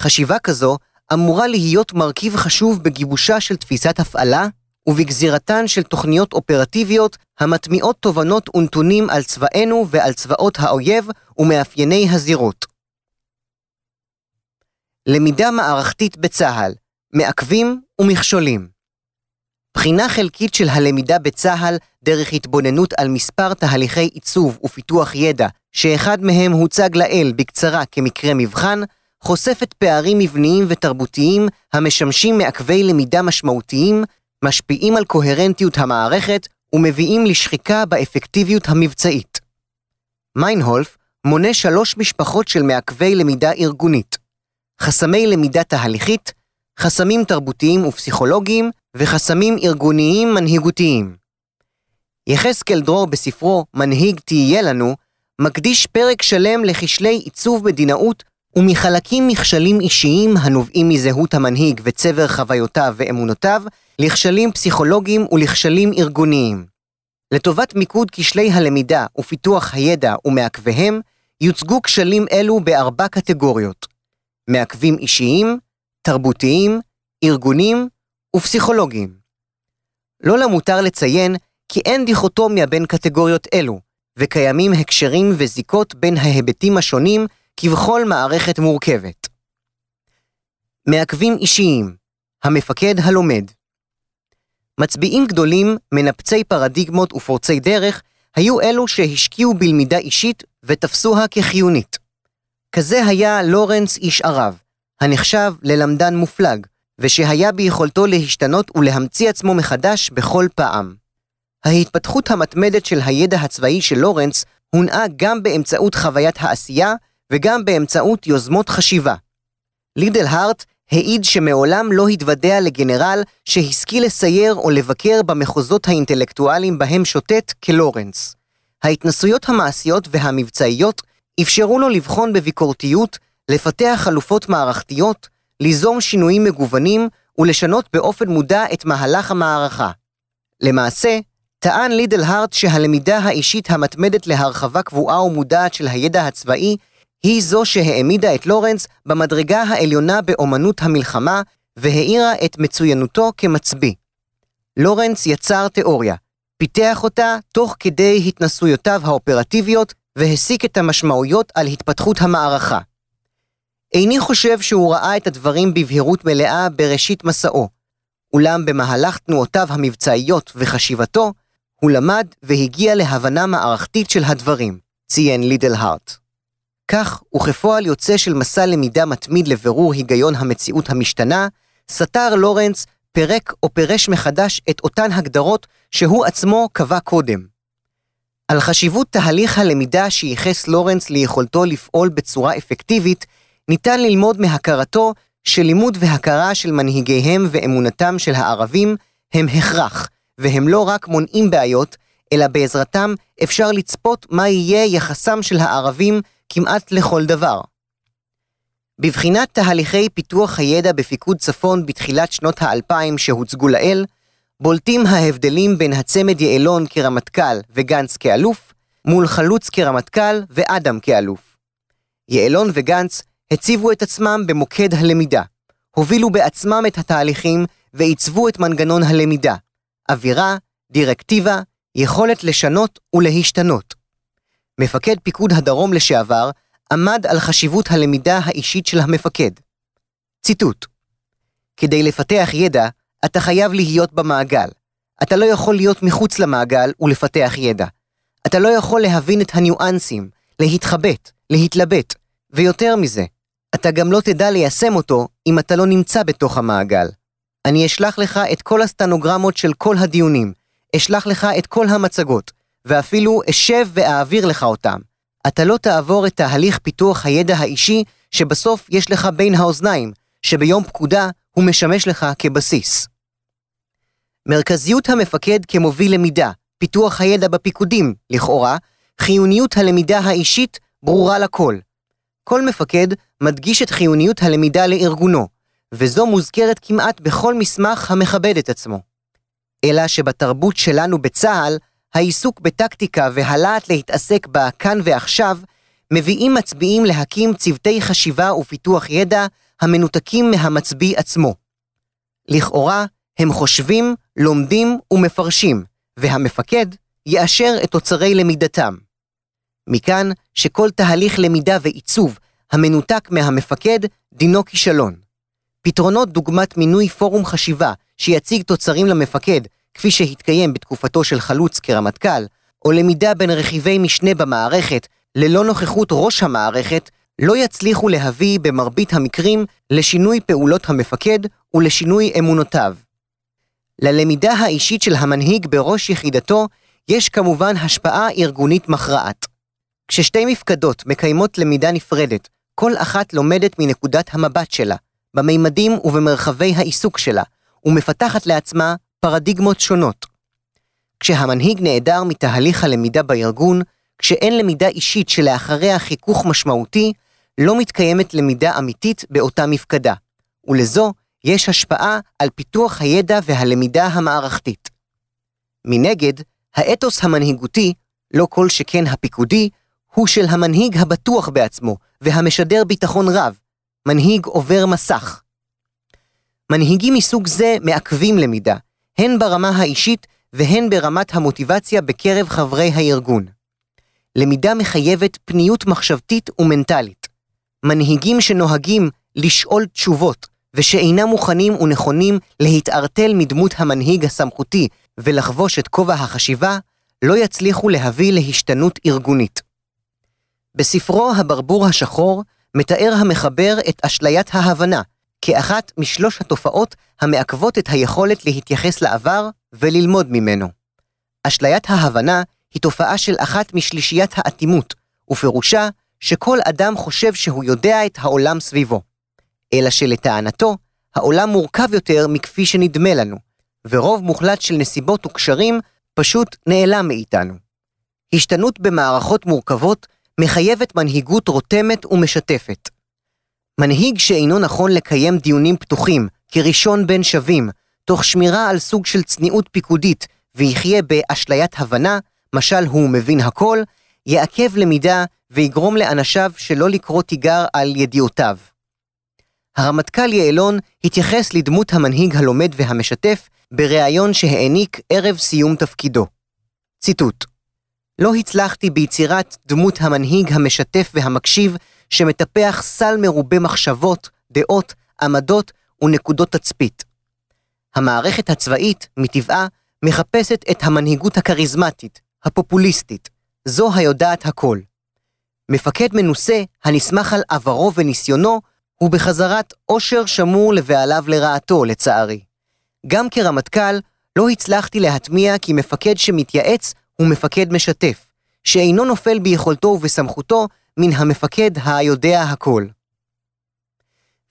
חשיבה כזו אמורה להיות מרכיב חשוב בגיבושה של תפיסת הפעלה ובגזירתן של תוכניות אופרטיביות המטמיעות תובנות ונתונים על צבאנו ועל צבאות האויב ומאפייני הזירות. למידה מערכתית בצה"ל, מעכבים ומכשולים. בחינה חלקית של הלמידה בצה"ל דרך התבוננות על מספר תהליכי עיצוב ופיתוח ידע, שאחד מהם הוצג לאל בקצרה כמקרה מבחן, חושפת פערים מבניים ותרבותיים המשמשים מעכבי למידה משמעותיים, משפיעים על קוהרנטיות המערכת ומביאים לשחיקה באפקטיביות המבצעית. מיינהולף מונה שלוש משפחות של מעכבי למידה ארגונית. חסמי למידה תהליכית, חסמים תרבותיים ופסיכולוגיים וחסמים ארגוניים מנהיגותיים. יחזקאל דרור בספרו "מנהיג תהיה לנו" מקדיש פרק שלם לכשלי עיצוב מדינאות ומחלקים מכשלים אישיים הנובעים מזהות המנהיג וצבר חוויותיו ואמונותיו, לכשלים פסיכולוגיים ולכשלים ארגוניים. לטובת מיקוד כשלי הלמידה ופיתוח הידע ומעכביהם, יוצגו כשלים אלו בארבע קטגוריות מעכבים אישיים, תרבותיים, ארגונים ופסיכולוגיים. לא למותר לציין כי אין דיכוטומיה בין קטגוריות אלו, וקיימים הקשרים וזיקות בין ההיבטים השונים כבכל מערכת מורכבת. מעכבים אישיים, המפקד הלומד. מצביעים גדולים, מנפצי פרדיגמות ופורצי דרך, היו אלו שהשקיעו בלמידה אישית ותפסוה כחיונית. כזה היה לורנס איש ערב, הנחשב ללמדן מופלג, ושהיה ביכולתו להשתנות ולהמציא עצמו מחדש בכל פעם. ההתפתחות המתמדת של הידע הצבאי של לורנס הונעה גם באמצעות חוויית העשייה וגם באמצעות יוזמות חשיבה. לידל הארט העיד שמעולם לא התוודע לגנרל שהשכיל לסייר או לבקר במחוזות האינטלקטואליים בהם שוטט כלורנס. ההתנסויות המעשיות והמבצעיות אפשרו לו לבחון בביקורתיות, לפתח חלופות מערכתיות, ליזום שינויים מגוונים ולשנות באופן מודע את מהלך המערכה. למעשה, טען לידל הארט שהלמידה האישית המתמדת להרחבה קבועה ומודעת של הידע הצבאי היא זו שהעמידה את לורנס במדרגה העליונה באומנות המלחמה והאירה את מצוינותו כמצביא. לורנס יצר תיאוריה, פיתח אותה תוך כדי התנסויותיו האופרטיביות והסיק את המשמעויות על התפתחות המערכה. איני חושב שהוא ראה את הדברים בבהירות מלאה בראשית מסעו, אולם במהלך תנועותיו המבצעיות וחשיבתו, הוא למד והגיע להבנה מערכתית של הדברים, ציין לידל הארט. כך, וכפועל יוצא של מסע למידה מתמיד לבירור היגיון המציאות המשתנה, סתר לורנס פירק או פירש מחדש את אותן הגדרות שהוא עצמו קבע קודם. על חשיבות תהליך הלמידה שייחס לורנס ליכולתו לפעול בצורה אפקטיבית, ניתן ללמוד מהכרתו שלימוד והכרה של מנהיגיהם ואמונתם של הערבים הם הכרח, והם לא רק מונעים בעיות, אלא בעזרתם אפשר לצפות מה יהיה יחסם של הערבים כמעט לכל דבר. בבחינת תהליכי פיתוח הידע בפיקוד צפון בתחילת שנות האלפיים שהוצגו לעיל, בולטים ההבדלים בין הצמד יעלון כרמטכ"ל וגנץ כאלוף, מול חלוץ כרמטכ"ל ואדם כאלוף. יעלון וגנץ הציבו את עצמם במוקד הלמידה, הובילו בעצמם את התהליכים ועיצבו את מנגנון הלמידה, אווירה, דירקטיבה, יכולת לשנות ולהשתנות. מפקד פיקוד הדרום לשעבר עמד על חשיבות הלמידה האישית של המפקד. ציטוט: כדי לפתח ידע, אתה חייב להיות במעגל. אתה לא יכול להיות מחוץ למעגל ולפתח ידע. אתה לא יכול להבין את הניואנסים, להתחבט, להתלבט, ויותר מזה, אתה גם לא תדע ליישם אותו אם אתה לא נמצא בתוך המעגל. אני אשלח לך את כל הסטנוגרמות של כל הדיונים, אשלח לך את כל המצגות, ואפילו אשב ואעביר לך אותם. אתה לא תעבור את תהליך פיתוח הידע האישי שבסוף יש לך בין האוזניים, שביום פקודה הוא משמש לך כבסיס. מרכזיות המפקד כמוביל למידה, פיתוח הידע בפיקודים, לכאורה, חיוניות הלמידה האישית ברורה לכל. כל מפקד מדגיש את חיוניות הלמידה לארגונו, וזו מוזכרת כמעט בכל מסמך המכבד את עצמו. אלא שבתרבות שלנו בצה"ל, העיסוק בטקטיקה והלהט להתעסק בכאן ועכשיו, מביאים מצביעים להקים צוותי חשיבה ופיתוח ידע המנותקים מהמצביא עצמו. לכאורה, הם חושבים, לומדים ומפרשים, והמפקד יאשר את תוצרי למידתם. מכאן שכל תהליך למידה ועיצוב המנותק מהמפקד דינו כישלון. פתרונות דוגמת מינוי פורום חשיבה שיציג תוצרים למפקד, כפי שהתקיים בתקופתו של חלוץ כרמטכ"ל, או למידה בין רכיבי משנה במערכת ללא נוכחות ראש המערכת, לא יצליחו להביא במרבית המקרים לשינוי פעולות המפקד ולשינוי אמונותיו. ללמידה האישית של המנהיג בראש יחידתו יש כמובן השפעה ארגונית מכרעת. כששתי מפקדות מקיימות למידה נפרדת, כל אחת לומדת מנקודת המבט שלה, במימדים ובמרחבי העיסוק שלה, ומפתחת לעצמה פרדיגמות שונות. כשהמנהיג נעדר מתהליך הלמידה בארגון, כשאין למידה אישית שלאחריה חיכוך משמעותי, לא מתקיימת למידה אמיתית באותה מפקדה, ולזו יש השפעה על פיתוח הידע והלמידה המערכתית. מנגד, האתוס המנהיגותי, לא כל שכן הפיקודי, הוא של המנהיג הבטוח בעצמו והמשדר ביטחון רב, מנהיג עובר מסך. מנהיגים מסוג זה מעכבים למידה, הן ברמה האישית והן ברמת המוטיבציה בקרב חברי הארגון. למידה מחייבת פניות מחשבתית ומנטלית. מנהיגים שנוהגים לשאול תשובות ושאינם מוכנים ונכונים להתערטל מדמות המנהיג הסמכותי ולחבוש את כובע החשיבה, לא יצליחו להביא להשתנות ארגונית. בספרו הברבור השחור מתאר המחבר את אשליית ההבנה כאחת משלוש התופעות המעכבות את היכולת להתייחס לעבר וללמוד ממנו. אשליית ההבנה היא תופעה של אחת משלישיית האטימות, ופירושה שכל אדם חושב שהוא יודע את העולם סביבו. אלא שלטענתו, העולם מורכב יותר מכפי שנדמה לנו, ורוב מוחלט של נסיבות וקשרים פשוט נעלם מאיתנו. השתנות במערכות מורכבות מחייבת מנהיגות רותמת ומשתפת. מנהיג שאינו נכון לקיים דיונים פתוחים, כראשון בין שווים, תוך שמירה על סוג של צניעות פיקודית, ויחיה באשליית הבנה, משל הוא מבין הכל, יעכב למידה ויגרום לאנשיו שלא לקרוא תיגר על ידיעותיו. הרמטכ"ל יעלון התייחס לדמות המנהיג הלומד והמשתף בריאיון שהעניק ערב סיום תפקידו. ציטוט: לא הצלחתי ביצירת דמות המנהיג המשתף והמקשיב שמטפח סל מרובה מחשבות, דעות, עמדות ונקודות תצפית. המערכת הצבאית, מטבעה, מחפשת את המנהיגות הכריזמטית, הפופוליסטית, זו היודעת הכל. מפקד מנוסה, הנסמך על עברו וניסיונו, הוא בחזרת עושר שמור לבעליו לרעתו, לצערי. גם כרמטכ"ל, לא הצלחתי להטמיע כי מפקד שמתייעץ הוא מפקד משתף, שאינו נופל ביכולתו ובסמכותו מן המפקד היודע הכל.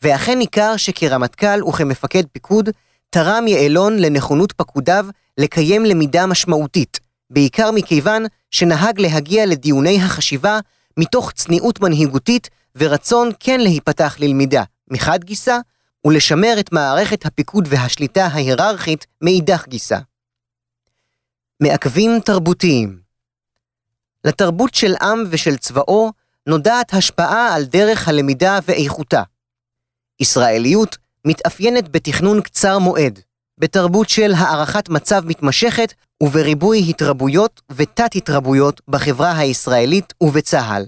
ואכן ניכר שכרמטכ"ל וכמפקד פיקוד, תרם יעלון לנכונות פקודיו לקיים למידה משמעותית, בעיקר מכיוון שנהג להגיע לדיוני החשיבה מתוך צניעות מנהיגותית ורצון כן להיפתח ללמידה, מחד גיסא, ולשמר את מערכת הפיקוד והשליטה ההיררכית מאידך גיסא. מעכבים תרבותיים לתרבות של עם ושל צבאו נודעת השפעה על דרך הלמידה ואיכותה. ישראליות מתאפיינת בתכנון קצר מועד, בתרבות של הערכת מצב מתמשכת ובריבוי התרבויות ותת-התרבויות בחברה הישראלית ובצה"ל.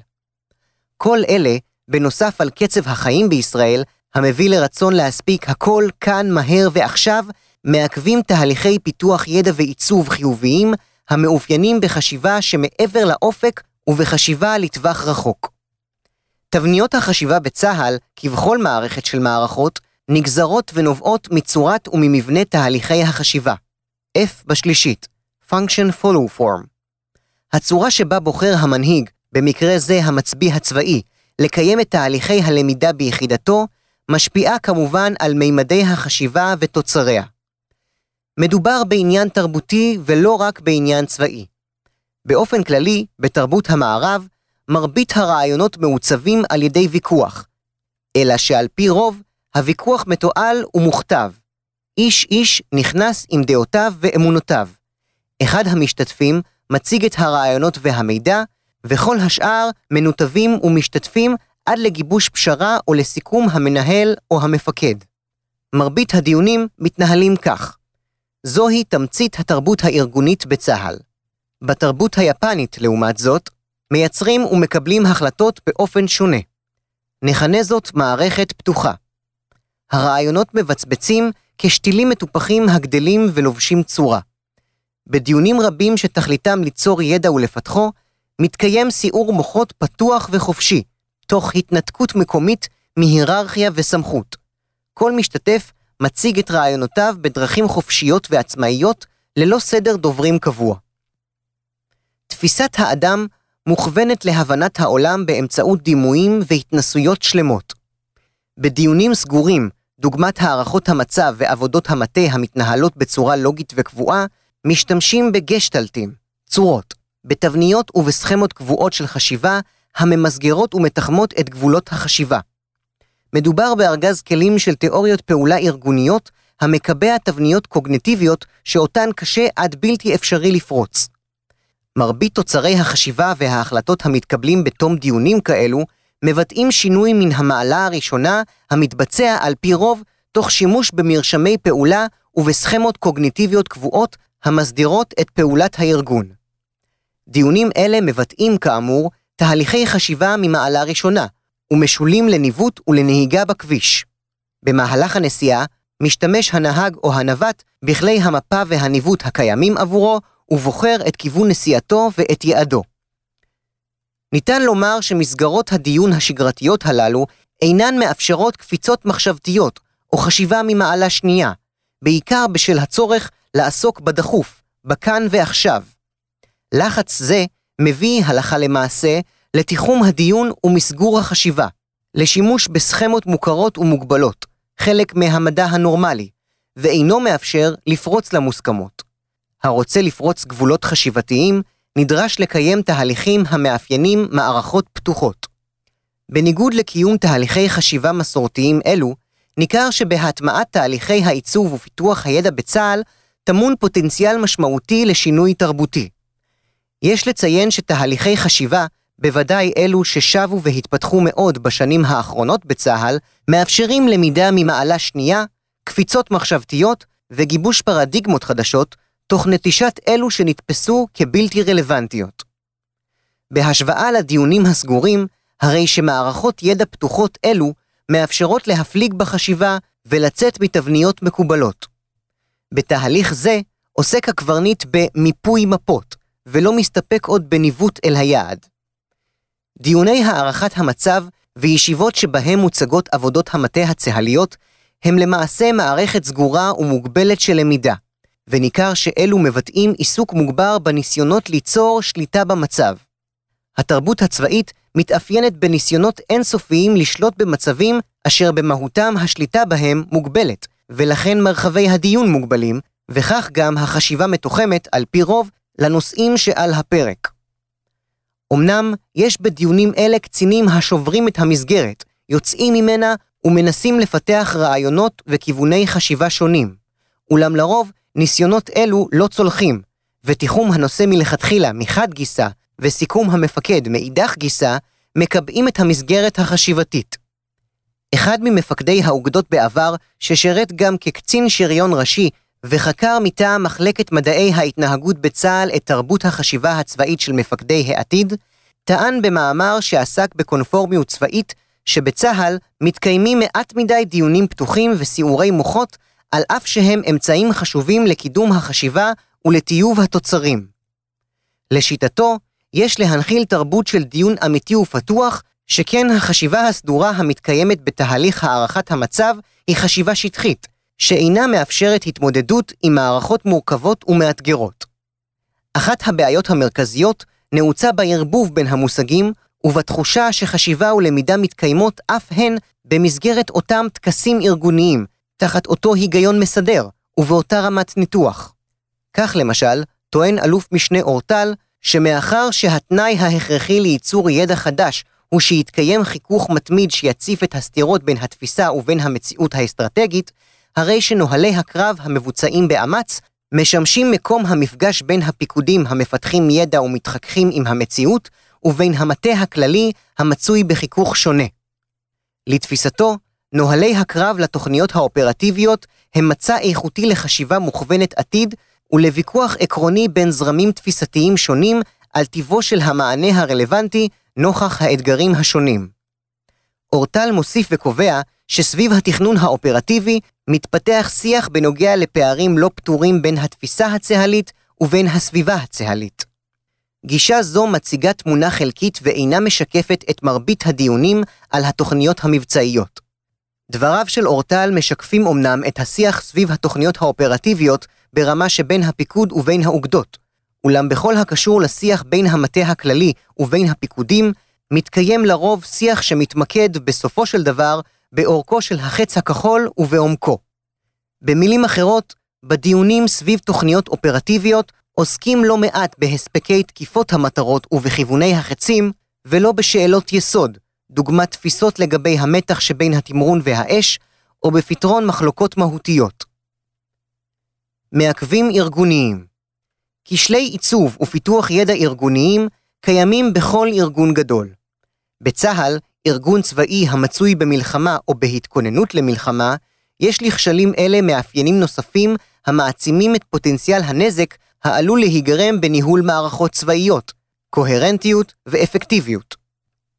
כל אלה, בנוסף על קצב החיים בישראל, המביא לרצון להספיק הכל כאן, מהר ועכשיו, מעכבים תהליכי פיתוח ידע ועיצוב חיוביים, המאופיינים בחשיבה שמעבר לאופק ובחשיבה לטווח רחוק. תבניות החשיבה בצה"ל, כבכל מערכת של מערכות, נגזרות ונובעות מצורת וממבנה תהליכי החשיבה. F בשלישית, Function Follow Form. הצורה שבה בוחר המנהיג, במקרה זה המצביא הצבאי, לקיים את תהליכי הלמידה ביחידתו, משפיעה כמובן על מימדי החשיבה ותוצריה. מדובר בעניין תרבותי ולא רק בעניין צבאי. באופן כללי, בתרבות המערב, מרבית הרעיונות מעוצבים על ידי ויכוח, אלא שעל פי רוב, הוויכוח מתועל ומוכתב. איש איש נכנס עם דעותיו ואמונותיו. אחד המשתתפים מציג את הרעיונות והמידע, וכל השאר מנותבים ומשתתפים עד לגיבוש פשרה או לסיכום המנהל או המפקד. מרבית הדיונים מתנהלים כך. זוהי תמצית התרבות הארגונית בצה"ל. בתרבות היפנית, לעומת זאת, מייצרים ומקבלים החלטות באופן שונה. נכנה זאת מערכת פתוחה. הרעיונות מבצבצים כשתילים מטופחים הגדלים ולובשים צורה. בדיונים רבים שתכליתם ליצור ידע ולפתחו, מתקיים סיעור מוחות פתוח וחופשי, תוך התנתקות מקומית מהיררכיה וסמכות. כל משתתף מציג את רעיונותיו בדרכים חופשיות ועצמאיות, ללא סדר דוברים קבוע. תפיסת האדם מוכוונת להבנת העולם באמצעות דימויים והתנסויות שלמות. בדיונים סגורים, דוגמת הערכות המצב ועבודות המטה המתנהלות בצורה לוגית וקבועה, משתמשים בגשטלטים, צורות, בתבניות ובסכמות קבועות של חשיבה הממסגרות ומתחמות את גבולות החשיבה. מדובר בארגז כלים של תיאוריות פעולה ארגוניות המקבע תבניות קוגנטיביות שאותן קשה עד בלתי אפשרי לפרוץ. מרבית תוצרי החשיבה וההחלטות המתקבלים בתום דיונים כאלו מבטאים שינוי מן המעלה הראשונה המתבצע על פי רוב תוך שימוש במרשמי פעולה ובסכמות קוגניטיביות קבועות המסדירות את פעולת הארגון. דיונים אלה מבטאים כאמור תהליכי חשיבה ממעלה ראשונה, ומשולים לניווט ולנהיגה בכביש. במהלך הנסיעה משתמש הנהג או הנווט בכלי המפה והניווט הקיימים עבורו, ובוחר את כיוון נסיעתו ואת יעדו. ניתן לומר שמסגרות הדיון השגרתיות הללו אינן מאפשרות קפיצות מחשבתיות או חשיבה ממעלה שנייה, בעיקר בשל הצורך לעסוק בדחוף, בכאן ועכשיו. לחץ זה מביא הלכה למעשה לתיחום הדיון ומסגור החשיבה, לשימוש בסכמות מוכרות ומוגבלות, חלק מהמדע הנורמלי, ואינו מאפשר לפרוץ למוסכמות. הרוצה לפרוץ גבולות חשיבתיים, נדרש לקיים תהליכים המאפיינים מערכות פתוחות. בניגוד לקיום תהליכי חשיבה מסורתיים אלו, ניכר שבהטמעת תהליכי העיצוב ופיתוח הידע בצה"ל, טמון פוטנציאל משמעותי לשינוי תרבותי. יש לציין שתהליכי חשיבה, בוודאי אלו ששבו והתפתחו מאוד בשנים האחרונות בצה"ל, מאפשרים למידה ממעלה שנייה, קפיצות מחשבתיות וגיבוש פרדיגמות חדשות, תוך נטישת אלו שנתפסו כבלתי רלוונטיות. בהשוואה לדיונים הסגורים, הרי שמערכות ידע פתוחות אלו מאפשרות להפליג בחשיבה ולצאת מתבניות מקובלות. בתהליך זה עוסק הקברניט במיפוי מפות, ולא מסתפק עוד בניווט אל היעד. דיוני הערכת המצב וישיבות שבהם מוצגות עבודות המטה הצה"ליות הם למעשה מערכת סגורה ומוגבלת של למידה, וניכר שאלו מבטאים עיסוק מוגבר בניסיונות ליצור שליטה במצב. התרבות הצבאית מתאפיינת בניסיונות אינסופיים לשלוט במצבים אשר במהותם השליטה בהם מוגבלת, ולכן מרחבי הדיון מוגבלים, וכך גם החשיבה מתוחמת, על פי רוב, לנושאים שעל הפרק. אמנם יש בדיונים אלה קצינים השוברים את המסגרת, יוצאים ממנה ומנסים לפתח רעיונות וכיווני חשיבה שונים. אולם לרוב, ניסיונות אלו לא צולחים, ותיחום הנושא מלכתחילה מחד גיסא, וסיכום המפקד מאידך גיסא, מקבעים את המסגרת החשיבתית. אחד ממפקדי האוגדות בעבר, ששירת גם כקצין שריון ראשי, וחקר מטעם מחלקת מדעי ההתנהגות בצה"ל את תרבות החשיבה הצבאית של מפקדי העתיד, טען במאמר שעסק בקונפורמיות צבאית, שבצה"ל מתקיימים מעט מדי דיונים פתוחים וסיעורי מוחות, על אף שהם אמצעים חשובים לקידום החשיבה ולטיוב התוצרים. לשיטתו, יש להנחיל תרבות של דיון אמיתי ופתוח, שכן החשיבה הסדורה המתקיימת בתהליך הערכת המצב היא חשיבה שטחית, שאינה מאפשרת התמודדות עם מערכות מורכבות ומאתגרות. אחת הבעיות המרכזיות נעוצה בערבוב בין המושגים ובתחושה שחשיבה ולמידה מתקיימות אף הן במסגרת אותם טקסים ארגוניים, תחת אותו היגיון מסדר ובאותה רמת ניתוח. כך למשל, טוען אלוף משנה אורטל, שמאחר שהתנאי ההכרחי לייצור ידע חדש הוא שיתקיים חיכוך מתמיד שיציף את הסתירות בין התפיסה ובין המציאות האסטרטגית, הרי שנוהלי הקרב המבוצעים באמץ משמשים מקום המפגש בין הפיקודים המפתחים ידע ומתחככים עם המציאות, ובין המטה הכללי המצוי בחיכוך שונה. לתפיסתו, נוהלי הקרב לתוכניות האופרטיביות הם מצע איכותי לחשיבה מוכוונת עתיד ולוויכוח עקרוני בין זרמים תפיסתיים שונים על טיבו של המענה הרלוונטי נוכח האתגרים השונים. אורטל מוסיף וקובע שסביב התכנון האופרטיבי מתפתח שיח בנוגע לפערים לא פתורים בין התפיסה הצה"לית ובין הסביבה הצה"לית. גישה זו מציגה תמונה חלקית ואינה משקפת את מרבית הדיונים על התוכניות המבצעיות. דבריו של אורטל משקפים אמנם את השיח סביב התוכניות האופרטיביות ברמה שבין הפיקוד ובין האוגדות, אולם בכל הקשור לשיח בין המטה הכללי ובין הפיקודים, מתקיים לרוב שיח שמתמקד בסופו של דבר באורכו של החץ הכחול ובעומקו. במילים אחרות, בדיונים סביב תוכניות אופרטיביות עוסקים לא מעט בהספקי תקיפות המטרות ובכיווני החצים, ולא בשאלות יסוד, דוגמת תפיסות לגבי המתח שבין התמרון והאש, או בפתרון מחלוקות מהותיות. מעכבים ארגוניים כשלי עיצוב ופיתוח ידע ארגוניים קיימים בכל ארגון גדול. בצה"ל, ארגון צבאי המצוי במלחמה או בהתכוננות למלחמה, יש לכשלים אלה מאפיינים נוספים המעצימים את פוטנציאל הנזק העלול להיגרם בניהול מערכות צבאיות, קוהרנטיות ואפקטיביות.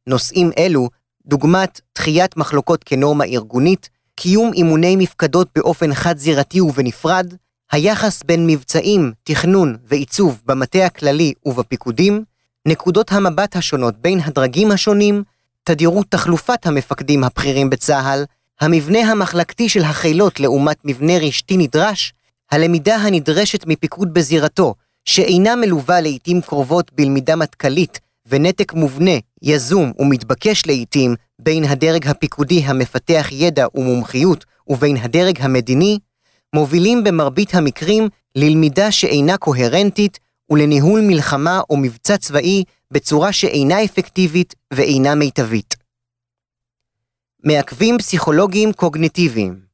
נושאים אלו, דוגמת דחיית מחלוקות כנורמה ארגונית, קיום אימוני מפקדות באופן חד-זירתי ובנפרד, היחס בין מבצעים, תכנון ועיצוב במטה הכללי ובפיקודים, נקודות המבט השונות בין הדרגים השונים, תדירות תחלופת המפקדים הבכירים בצה"ל, המבנה המחלקתי של החילות לעומת מבנה רשתי נדרש, הלמידה הנדרשת מפיקוד בזירתו, שאינה מלווה לעיתים קרובות בלמידה מטכ"לית ונתק מובנה, יזום ומתבקש לעיתים בין הדרג הפיקודי המפתח ידע ומומחיות ובין הדרג המדיני, מובילים במרבית המקרים ללמידה שאינה קוהרנטית ולניהול מלחמה או מבצע צבאי בצורה שאינה אפקטיבית ואינה מיטבית. מעכבים פסיכולוגיים קוגניטיביים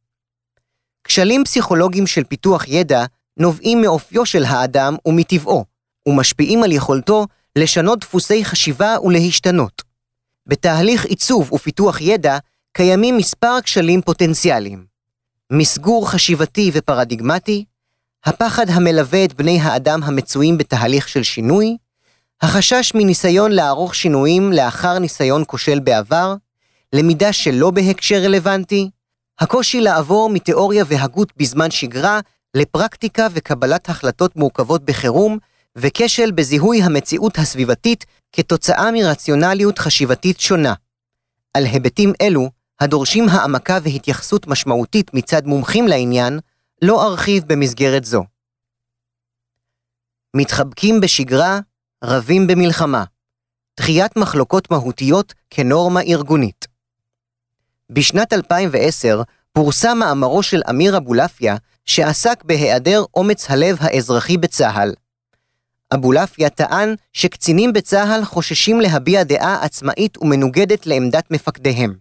כשלים פסיכולוגיים של פיתוח ידע נובעים מאופיו של האדם ומטבעו, ומשפיעים על יכולתו לשנות דפוסי חשיבה ולהשתנות. בתהליך עיצוב ופיתוח ידע קיימים מספר כשלים פוטנציאליים. מסגור חשיבתי ופרדיגמטי, הפחד המלווה את בני האדם המצויים בתהליך של שינוי, החשש מניסיון לערוך שינויים לאחר ניסיון כושל בעבר, למידה שלא בהקשר רלוונטי, הקושי לעבור מתיאוריה והגות בזמן שגרה לפרקטיקה וקבלת החלטות מורכבות בחירום, וכשל בזיהוי המציאות הסביבתית כתוצאה מרציונליות חשיבתית שונה. על היבטים אלו, הדורשים העמקה והתייחסות משמעותית מצד מומחים לעניין, לא ארחיב במסגרת זו. מתחבקים בשגרה, רבים במלחמה. דחיית מחלוקות מהותיות כנורמה ארגונית. בשנת 2010 פורסם מאמרו של אמיר אבולעפיה, שעסק בהיעדר אומץ הלב האזרחי בצה"ל. אבולעפיה טען שקצינים בצה"ל חוששים להביע דעה עצמאית ומנוגדת לעמדת מפקדיהם.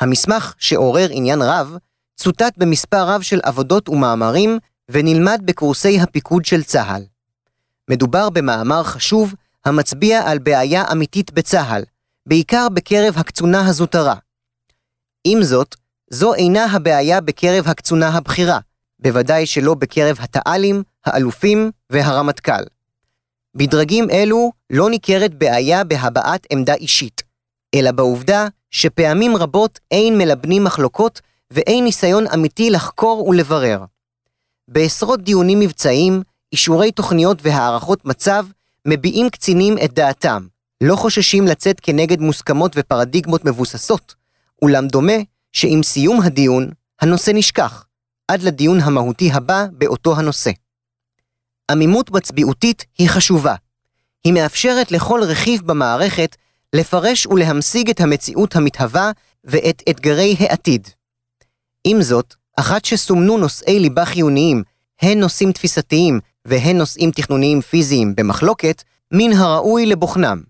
המסמך, שעורר עניין רב, צוטט במספר רב של עבודות ומאמרים ונלמד בקורסי הפיקוד של צה"ל. מדובר במאמר חשוב המצביע על בעיה אמיתית בצה"ל, בעיקר בקרב הקצונה הזוטרה. עם זאת, זו אינה הבעיה בקרב הקצונה הבכירה, בוודאי שלא בקרב התא"לים, האלופים והרמטכ"ל. בדרגים אלו לא ניכרת בעיה בהבעת עמדה אישית, אלא בעובדה שפעמים רבות אין מלבנים מחלוקות ואין ניסיון אמיתי לחקור ולברר. בעשרות דיונים מבצעיים, אישורי תוכניות והערכות מצב, מביעים קצינים את דעתם, לא חוששים לצאת כנגד מוסכמות ופרדיגמות מבוססות, אולם דומה שעם סיום הדיון, הנושא נשכח, עד לדיון המהותי הבא באותו הנושא. עמימות מצביעותית היא חשובה. היא מאפשרת לכל רכיב במערכת לפרש ולהמשיג את המציאות המתהווה ואת אתגרי העתיד. עם זאת, אחת שסומנו נושאי ליבה חיוניים, הן נושאים תפיסתיים והן נושאים תכנוניים פיזיים במחלוקת, מן הראוי לבוחנם.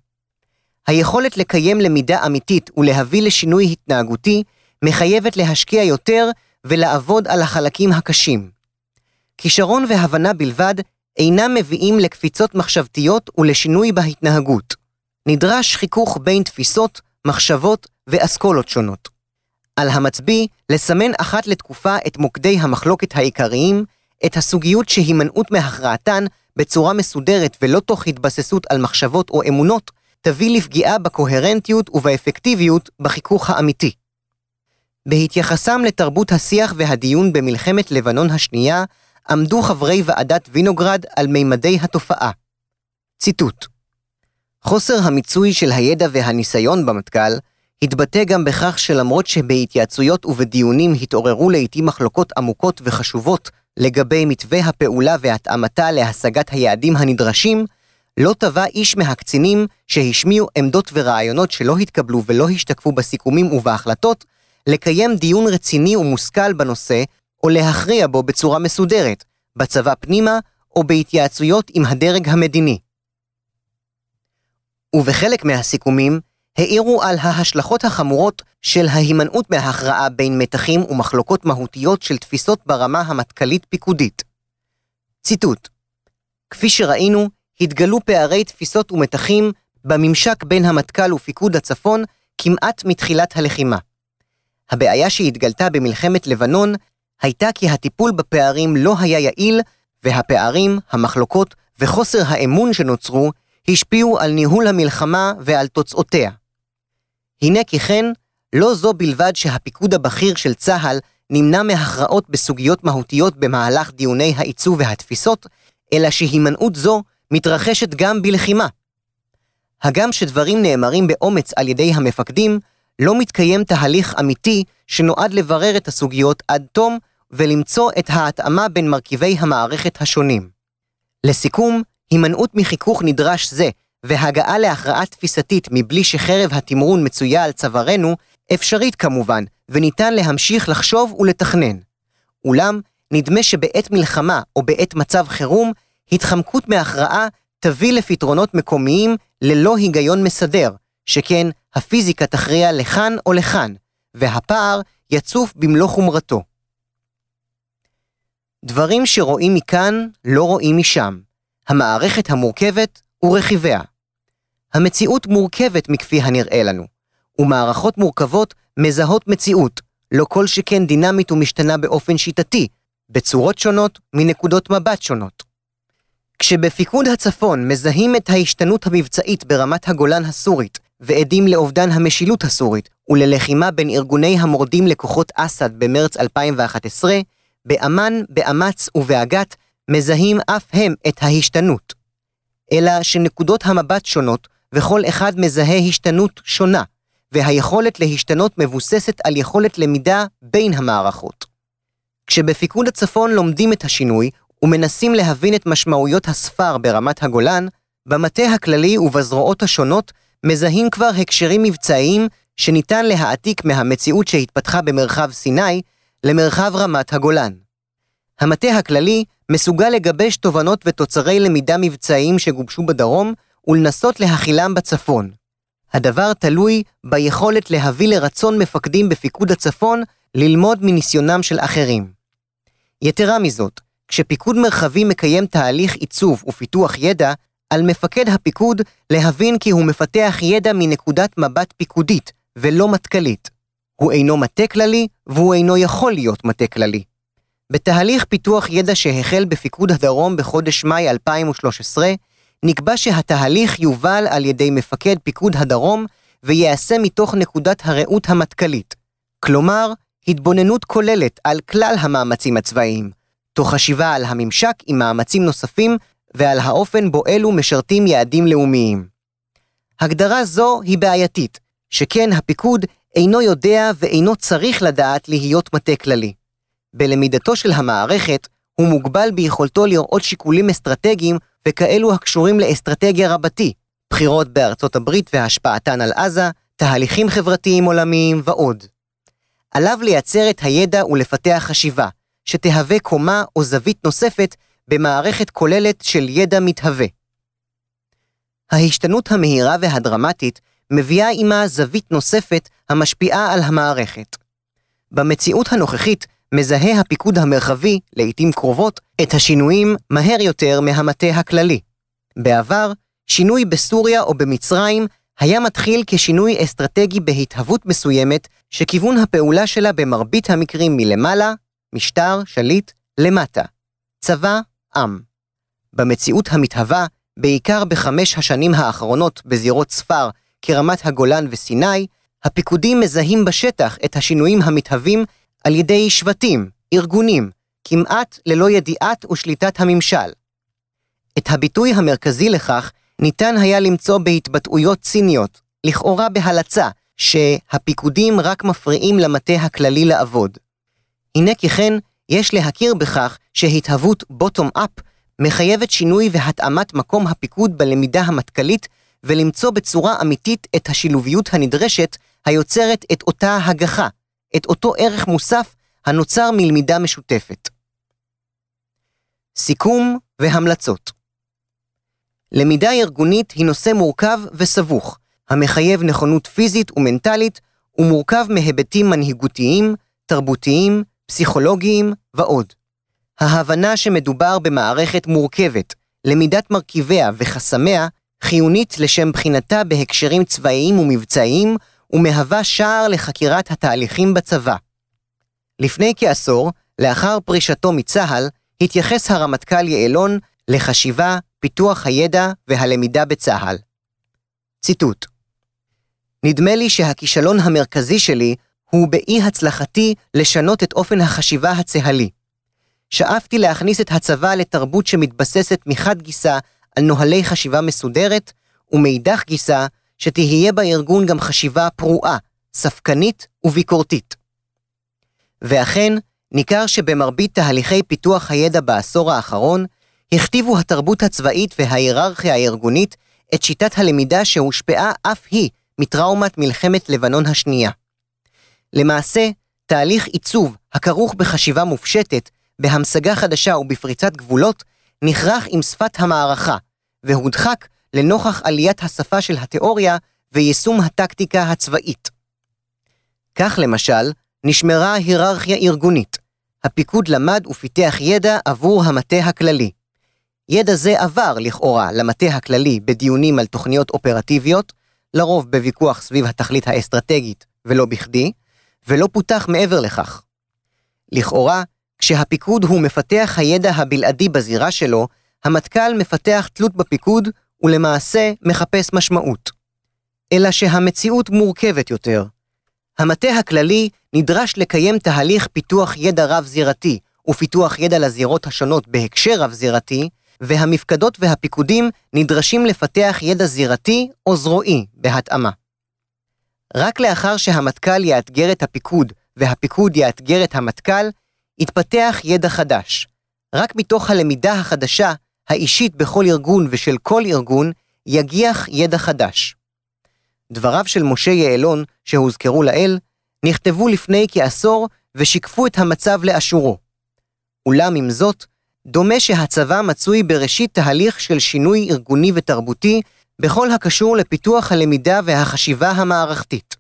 היכולת לקיים למידה אמיתית ולהביא לשינוי התנהגותי מחייבת להשקיע יותר ולעבוד על החלקים הקשים. כישרון והבנה בלבד אינם מביאים לקפיצות מחשבתיות ולשינוי בהתנהגות. נדרש חיכוך בין תפיסות, מחשבות ואסכולות שונות. על המצביא לסמן אחת לתקופה את מוקדי המחלוקת העיקריים, את הסוגיות שהימנעות מהכרעתן בצורה מסודרת ולא תוך התבססות על מחשבות או אמונות, תביא לפגיעה בקוהרנטיות ובאפקטיביות בחיכוך האמיתי. בהתייחסם לתרבות השיח והדיון במלחמת לבנון השנייה, עמדו חברי ועדת וינוגרד על מימדי התופעה. ציטוט: חוסר המיצוי של הידע והניסיון במטכ"ל התבטא גם בכך שלמרות שבהתייעצויות ובדיונים התעוררו לעיתים מחלוקות עמוקות וחשובות לגבי מתווה הפעולה והתאמתה להשגת היעדים הנדרשים, לא תבע איש מהקצינים שהשמיעו עמדות ורעיונות שלא התקבלו ולא השתקפו בסיכומים ובהחלטות, לקיים דיון רציני ומושכל בנושא, או להכריע בו בצורה מסודרת, בצבא פנימה או בהתייעצויות עם הדרג המדיני. ובחלק מהסיכומים, העירו על ההשלכות החמורות של ההימנעות מהכרעה בין מתחים ומחלוקות מהותיות של תפיסות ברמה המטכ"לית-פיקודית. ציטוט: כפי שראינו, התגלו פערי תפיסות ומתחים בממשק בין המטכ"ל ופיקוד הצפון כמעט מתחילת הלחימה. הבעיה שהתגלתה במלחמת לבנון הייתה כי הטיפול בפערים לא היה יעיל, והפערים, המחלוקות וחוסר האמון שנוצרו השפיעו על ניהול המלחמה ועל תוצאותיה. הנה כי כן, לא זו בלבד שהפיקוד הבכיר של צה"ל נמנע מהכרעות בסוגיות מהותיות במהלך דיוני העיצוב והתפיסות, אלא שהימנעות זו מתרחשת גם בלחימה. הגם שדברים נאמרים באומץ על ידי המפקדים, לא מתקיים תהליך אמיתי שנועד לברר את הסוגיות עד תום ולמצוא את ההתאמה בין מרכיבי המערכת השונים. לסיכום, הימנעות מחיכוך נדרש זה והגעה להכרעה תפיסתית מבלי שחרב התמרון מצויה על צווארנו, אפשרית כמובן, וניתן להמשיך לחשוב ולתכנן. אולם, נדמה שבעת מלחמה או בעת מצב חירום, התחמקות מהכרעה תביא לפתרונות מקומיים ללא היגיון מסדר, שכן הפיזיקה תכריע לכאן או לכאן, והפער יצוף במלוא חומרתו. דברים שרואים מכאן לא רואים משם. המערכת המורכבת ורכיביה. המציאות מורכבת מכפי הנראה לנו, ומערכות מורכבות מזהות מציאות, לא כל שכן דינמית ומשתנה באופן שיטתי, בצורות שונות מנקודות מבט שונות. כשבפיקוד הצפון מזהים את ההשתנות המבצעית ברמת הגולן הסורית, ועדים לאובדן המשילות הסורית וללחימה בין ארגוני המורדים לכוחות אסד במרץ 2011, באמ"ן, באמ"ץ ובאג"ת מזהים אף הם את ההשתנות. אלא שנקודות המבט שונות וכל אחד מזהה השתנות שונה, והיכולת להשתנות מבוססת על יכולת למידה בין המערכות. כשבפיקוד הצפון לומדים את השינוי ומנסים להבין את משמעויות הספר ברמת הגולן, במטה הכללי ובזרועות השונות מזהים כבר הקשרים מבצעיים שניתן להעתיק מהמציאות שהתפתחה במרחב סיני למרחב רמת הגולן. המטה הכללי מסוגל לגבש תובנות ותוצרי למידה מבצעיים שגובשו בדרום ולנסות להכילם בצפון. הדבר תלוי ביכולת להביא לרצון מפקדים בפיקוד הצפון ללמוד מניסיונם של אחרים. יתרה מזאת, כשפיקוד מרחבי מקיים תהליך עיצוב ופיתוח ידע, על מפקד הפיקוד להבין כי הוא מפתח ידע מנקודת מבט פיקודית, ולא מטכ"לית. הוא אינו מטה כללי, והוא אינו יכול להיות מטה כללי. בתהליך פיתוח ידע שהחל בפיקוד הדרום בחודש מאי 2013, נקבע שהתהליך יובל על ידי מפקד פיקוד הדרום וייעשה מתוך נקודת הראות המטכ"לית. כלומר, התבוננות כוללת על כלל המאמצים הצבאיים, תוך חשיבה על הממשק עם מאמצים נוספים ועל האופן בו אלו משרתים יעדים לאומיים. הגדרה זו היא בעייתית, שכן הפיקוד אינו יודע ואינו צריך לדעת להיות מטה כללי. בלמידתו של המערכת, הוא מוגבל ביכולתו לראות שיקולים אסטרטגיים וכאלו הקשורים לאסטרטגיה רבתי, בחירות בארצות הברית והשפעתן על עזה, תהליכים חברתיים עולמיים ועוד. עליו לייצר את הידע ולפתח חשיבה, שתהווה קומה או זווית נוספת במערכת כוללת של ידע מתהווה. ההשתנות המהירה והדרמטית מביאה עימה זווית נוספת המשפיעה על המערכת. במציאות הנוכחית מזהה הפיקוד המרחבי, לעיתים קרובות, את השינויים מהר יותר מהמטה הכללי. בעבר, שינוי בסוריה או במצרים היה מתחיל כשינוי אסטרטגי בהתהוות מסוימת, שכיוון הפעולה שלה במרבית המקרים מלמעלה, משטר, שליט, למטה. צבא, עם. במציאות המתהווה, בעיקר בחמש השנים האחרונות בזירות ספר כרמת הגולן וסיני, הפיקודים מזהים בשטח את השינויים המתהווים על ידי שבטים, ארגונים, כמעט ללא ידיעת ושליטת הממשל. את הביטוי המרכזי לכך ניתן היה למצוא בהתבטאויות ציניות, לכאורה בהלצה, שהפיקודים רק מפריעים למטה הכללי לעבוד. הנה כי כן, יש להכיר בכך שהתהוות בוטום-אפ מחייבת שינוי והתאמת מקום הפיקוד בלמידה המטכ"לית ולמצוא בצורה אמיתית את השילוביות הנדרשת היוצרת את אותה הגחה, את אותו ערך מוסף הנוצר מלמידה משותפת. סיכום והמלצות למידה ארגונית היא נושא מורכב וסבוך, המחייב נכונות פיזית ומנטלית, ומורכב מהיבטים מנהיגותיים, תרבותיים, פסיכולוגיים ועוד. ההבנה שמדובר במערכת מורכבת, למידת מרכיביה וחסמיה, חיונית לשם בחינתה בהקשרים צבאיים ומבצעיים, ומהווה שער לחקירת התהליכים בצבא. לפני כעשור, לאחר פרישתו מצה"ל, התייחס הרמטכ"ל יעלון לחשיבה, פיתוח הידע והלמידה בצה"ל. ציטוט נדמה לי שהכישלון המרכזי שלי הוא באי הצלחתי לשנות את אופן החשיבה הצהלי. שאפתי להכניס את הצבא לתרבות שמתבססת מחד גיסא על נוהלי חשיבה מסודרת, ומאידך גיסא שתהיה בארגון גם חשיבה פרועה, ספקנית וביקורתית. ואכן, ניכר שבמרבית תהליכי פיתוח הידע בעשור האחרון, הכתיבו התרבות הצבאית וההיררכיה הארגונית את שיטת הלמידה שהושפעה אף היא מטראומת מלחמת לבנון השנייה. למעשה, תהליך עיצוב הכרוך בחשיבה מופשטת, בהמשגה חדשה ובפריצת גבולות, נכרך עם שפת המערכה, והודחק לנוכח עליית השפה של התיאוריה ויישום הטקטיקה הצבאית. כך למשל, נשמרה היררכיה ארגונית. הפיקוד למד ופיתח ידע עבור המטה הכללי. ידע זה עבר, לכאורה, למטה הכללי בדיונים על תוכניות אופרטיביות, לרוב בוויכוח סביב התכלית האסטרטגית, ולא בכדי, ולא פותח מעבר לכך. לכאורה, כשהפיקוד הוא מפתח הידע הבלעדי בזירה שלו, המטכ"ל מפתח תלות בפיקוד, ולמעשה מחפש משמעות. אלא שהמציאות מורכבת יותר. המטה הכללי נדרש לקיים תהליך פיתוח ידע רב-זירתי ופיתוח ידע לזירות השונות בהקשר רב-זירתי, והמפקדות והפיקודים נדרשים לפתח ידע זירתי או זרועי בהתאמה. רק לאחר שהמטכ"ל יאתגר את הפיקוד והפיקוד יאתגר את המטכ"ל, יתפתח ידע חדש. רק מתוך הלמידה החדשה, האישית בכל ארגון ושל כל ארגון, יגיח ידע חדש. דבריו של משה יעלון, שהוזכרו לעיל, נכתבו לפני כעשור ושיקפו את המצב לאשורו. אולם עם זאת, דומה שהצבא מצוי בראשית תהליך של שינוי ארגוני ותרבותי בכל הקשור לפיתוח הלמידה והחשיבה המערכתית.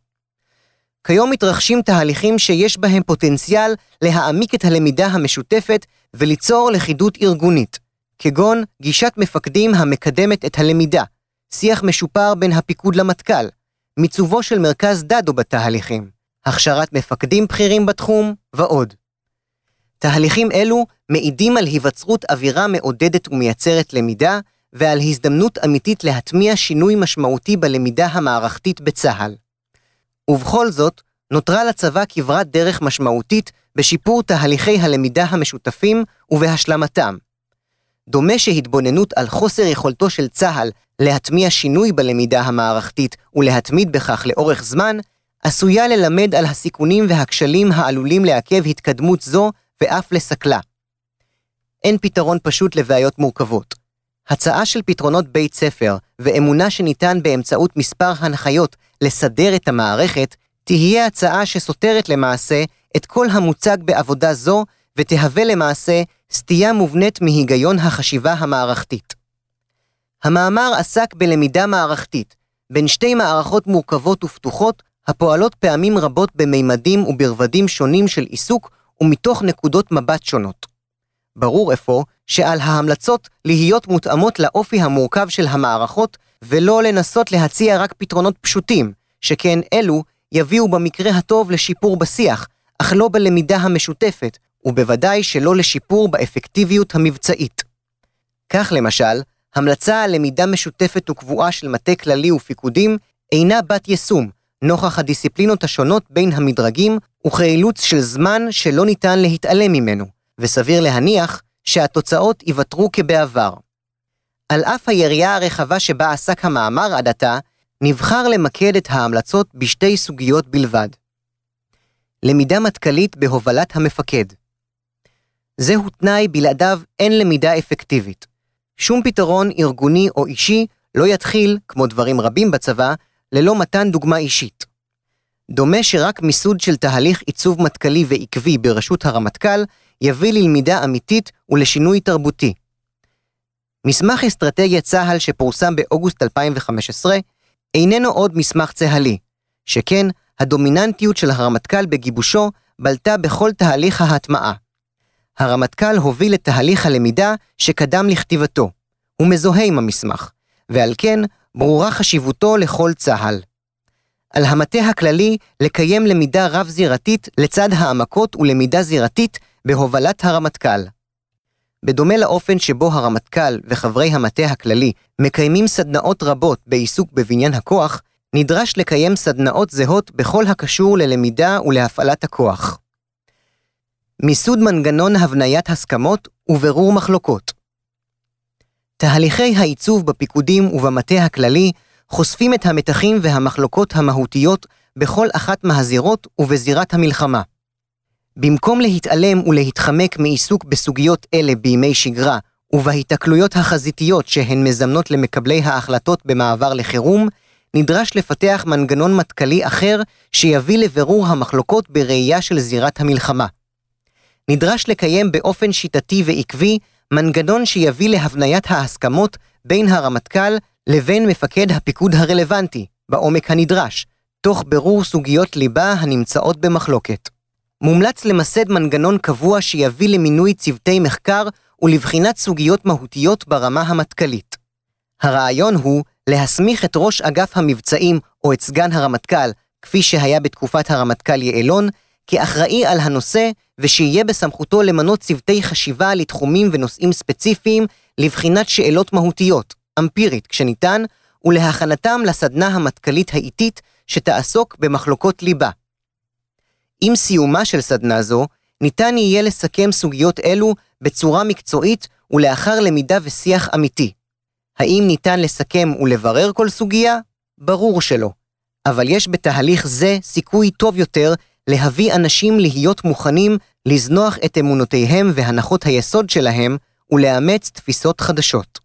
כיום מתרחשים תהליכים שיש בהם פוטנציאל להעמיק את הלמידה המשותפת וליצור לכידות ארגונית, כגון גישת מפקדים המקדמת את הלמידה, שיח משופר בין הפיקוד למטכ"ל, מיצובו של מרכז דדו בתהליכים, הכשרת מפקדים בכירים בתחום ועוד. תהליכים אלו מעידים על היווצרות אווירה מעודדת ומייצרת למידה, ועל הזדמנות אמיתית להטמיע שינוי משמעותי בלמידה המערכתית בצה"ל. ובכל זאת, נותרה לצבא כברת דרך משמעותית בשיפור תהליכי הלמידה המשותפים ובהשלמתם. דומה שהתבוננות על חוסר יכולתו של צה"ל להטמיע שינוי בלמידה המערכתית ולהתמיד בכך לאורך זמן, עשויה ללמד על הסיכונים והכשלים העלולים לעכב התקדמות זו ואף לסכלה. אין פתרון פשוט לבעיות מורכבות. הצעה של פתרונות בית ספר ואמונה שניתן באמצעות מספר הנחיות לסדר את המערכת, תהיה הצעה שסותרת למעשה את כל המוצג בעבודה זו ותהווה למעשה סטייה מובנית מהיגיון החשיבה המערכתית. המאמר עסק בלמידה מערכתית, בין שתי מערכות מורכבות ופתוחות, הפועלות פעמים רבות במימדים וברבדים שונים של עיסוק ומתוך נקודות מבט שונות. ברור אפוא שעל ההמלצות להיות מותאמות לאופי המורכב של המערכות, ולא לנסות להציע רק פתרונות פשוטים, שכן אלו יביאו במקרה הטוב לשיפור בשיח, אך לא בלמידה המשותפת, ובוודאי שלא לשיפור באפקטיביות המבצעית. כך למשל, המלצה על למידה משותפת וקבועה של מטה כללי ופיקודים אינה בת יישום, נוכח הדיסציפלינות השונות בין המדרגים וכאילוץ של זמן שלא ניתן להתעלם ממנו, וסביר להניח שהתוצאות ייוותרו כבעבר. על אף היריעה הרחבה שבה עסק המאמר עד עתה, נבחר למקד את ההמלצות בשתי סוגיות בלבד. למידה מטכ"לית בהובלת המפקד. זהו תנאי בלעדיו אין למידה אפקטיבית. שום פתרון ארגוני או אישי לא יתחיל, כמו דברים רבים בצבא, ללא מתן דוגמה אישית. דומה שרק מיסוד של תהליך עיצוב מטכ"לי ועקבי בראשות הרמטכ"ל יביא ללמידה אמיתית ולשינוי תרבותי. מסמך אסטרטגיית צה"ל שפורסם באוגוסט 2015 איננו עוד מסמך צה"לי, שכן הדומיננטיות של הרמטכ"ל בגיבושו בלטה בכל תהליך ההטמעה. הרמטכ"ל הוביל את תהליך הלמידה שקדם לכתיבתו. הוא מזוהה עם המסמך, ועל כן ברורה חשיבותו לכל צה"ל. על המטה הכללי לקיים למידה רב-זירתית לצד העמקות ולמידה זירתית בהובלת הרמטכ"ל. בדומה לאופן שבו הרמטכ"ל וחברי המטה הכללי מקיימים סדנאות רבות בעיסוק בבניין הכוח, נדרש לקיים סדנאות זהות בכל הקשור ללמידה ולהפעלת הכוח. מיסוד מנגנון הבניית הסכמות וברור מחלוקות. תהליכי העיצוב בפיקודים ובמטה הכללי חושפים את המתחים והמחלוקות המהותיות בכל אחת מהזירות ובזירת המלחמה. במקום להתעלם ולהתחמק מעיסוק בסוגיות אלה בימי שגרה ובהיתקלויות החזיתיות שהן מזמנות למקבלי ההחלטות במעבר לחירום, נדרש לפתח מנגנון מטכ"לי אחר שיביא לבירור המחלוקות בראייה של זירת המלחמה. נדרש לקיים באופן שיטתי ועקבי מנגנון שיביא להבניית ההסכמות בין הרמטכ"ל לבין מפקד הפיקוד הרלוונטי, בעומק הנדרש, תוך בירור סוגיות ליבה הנמצאות במחלוקת. מומלץ למסד מנגנון קבוע שיביא למינוי צוותי מחקר ולבחינת סוגיות מהותיות ברמה המטכ"לית. הרעיון הוא להסמיך את ראש אגף המבצעים או את סגן הרמטכ"ל, כפי שהיה בתקופת הרמטכ"ל יעלון, כאחראי על הנושא ושיהיה בסמכותו למנות צוותי חשיבה לתחומים ונושאים ספציפיים לבחינת שאלות מהותיות, אמפירית כשניתן, ולהכנתם לסדנה המטכ"לית האיטית שתעסוק במחלוקות ליבה. עם סיומה של סדנה זו, ניתן יהיה לסכם סוגיות אלו בצורה מקצועית ולאחר למידה ושיח אמיתי. האם ניתן לסכם ולברר כל סוגיה? ברור שלא. אבל יש בתהליך זה סיכוי טוב יותר להביא אנשים להיות מוכנים לזנוח את אמונותיהם והנחות היסוד שלהם ולאמץ תפיסות חדשות.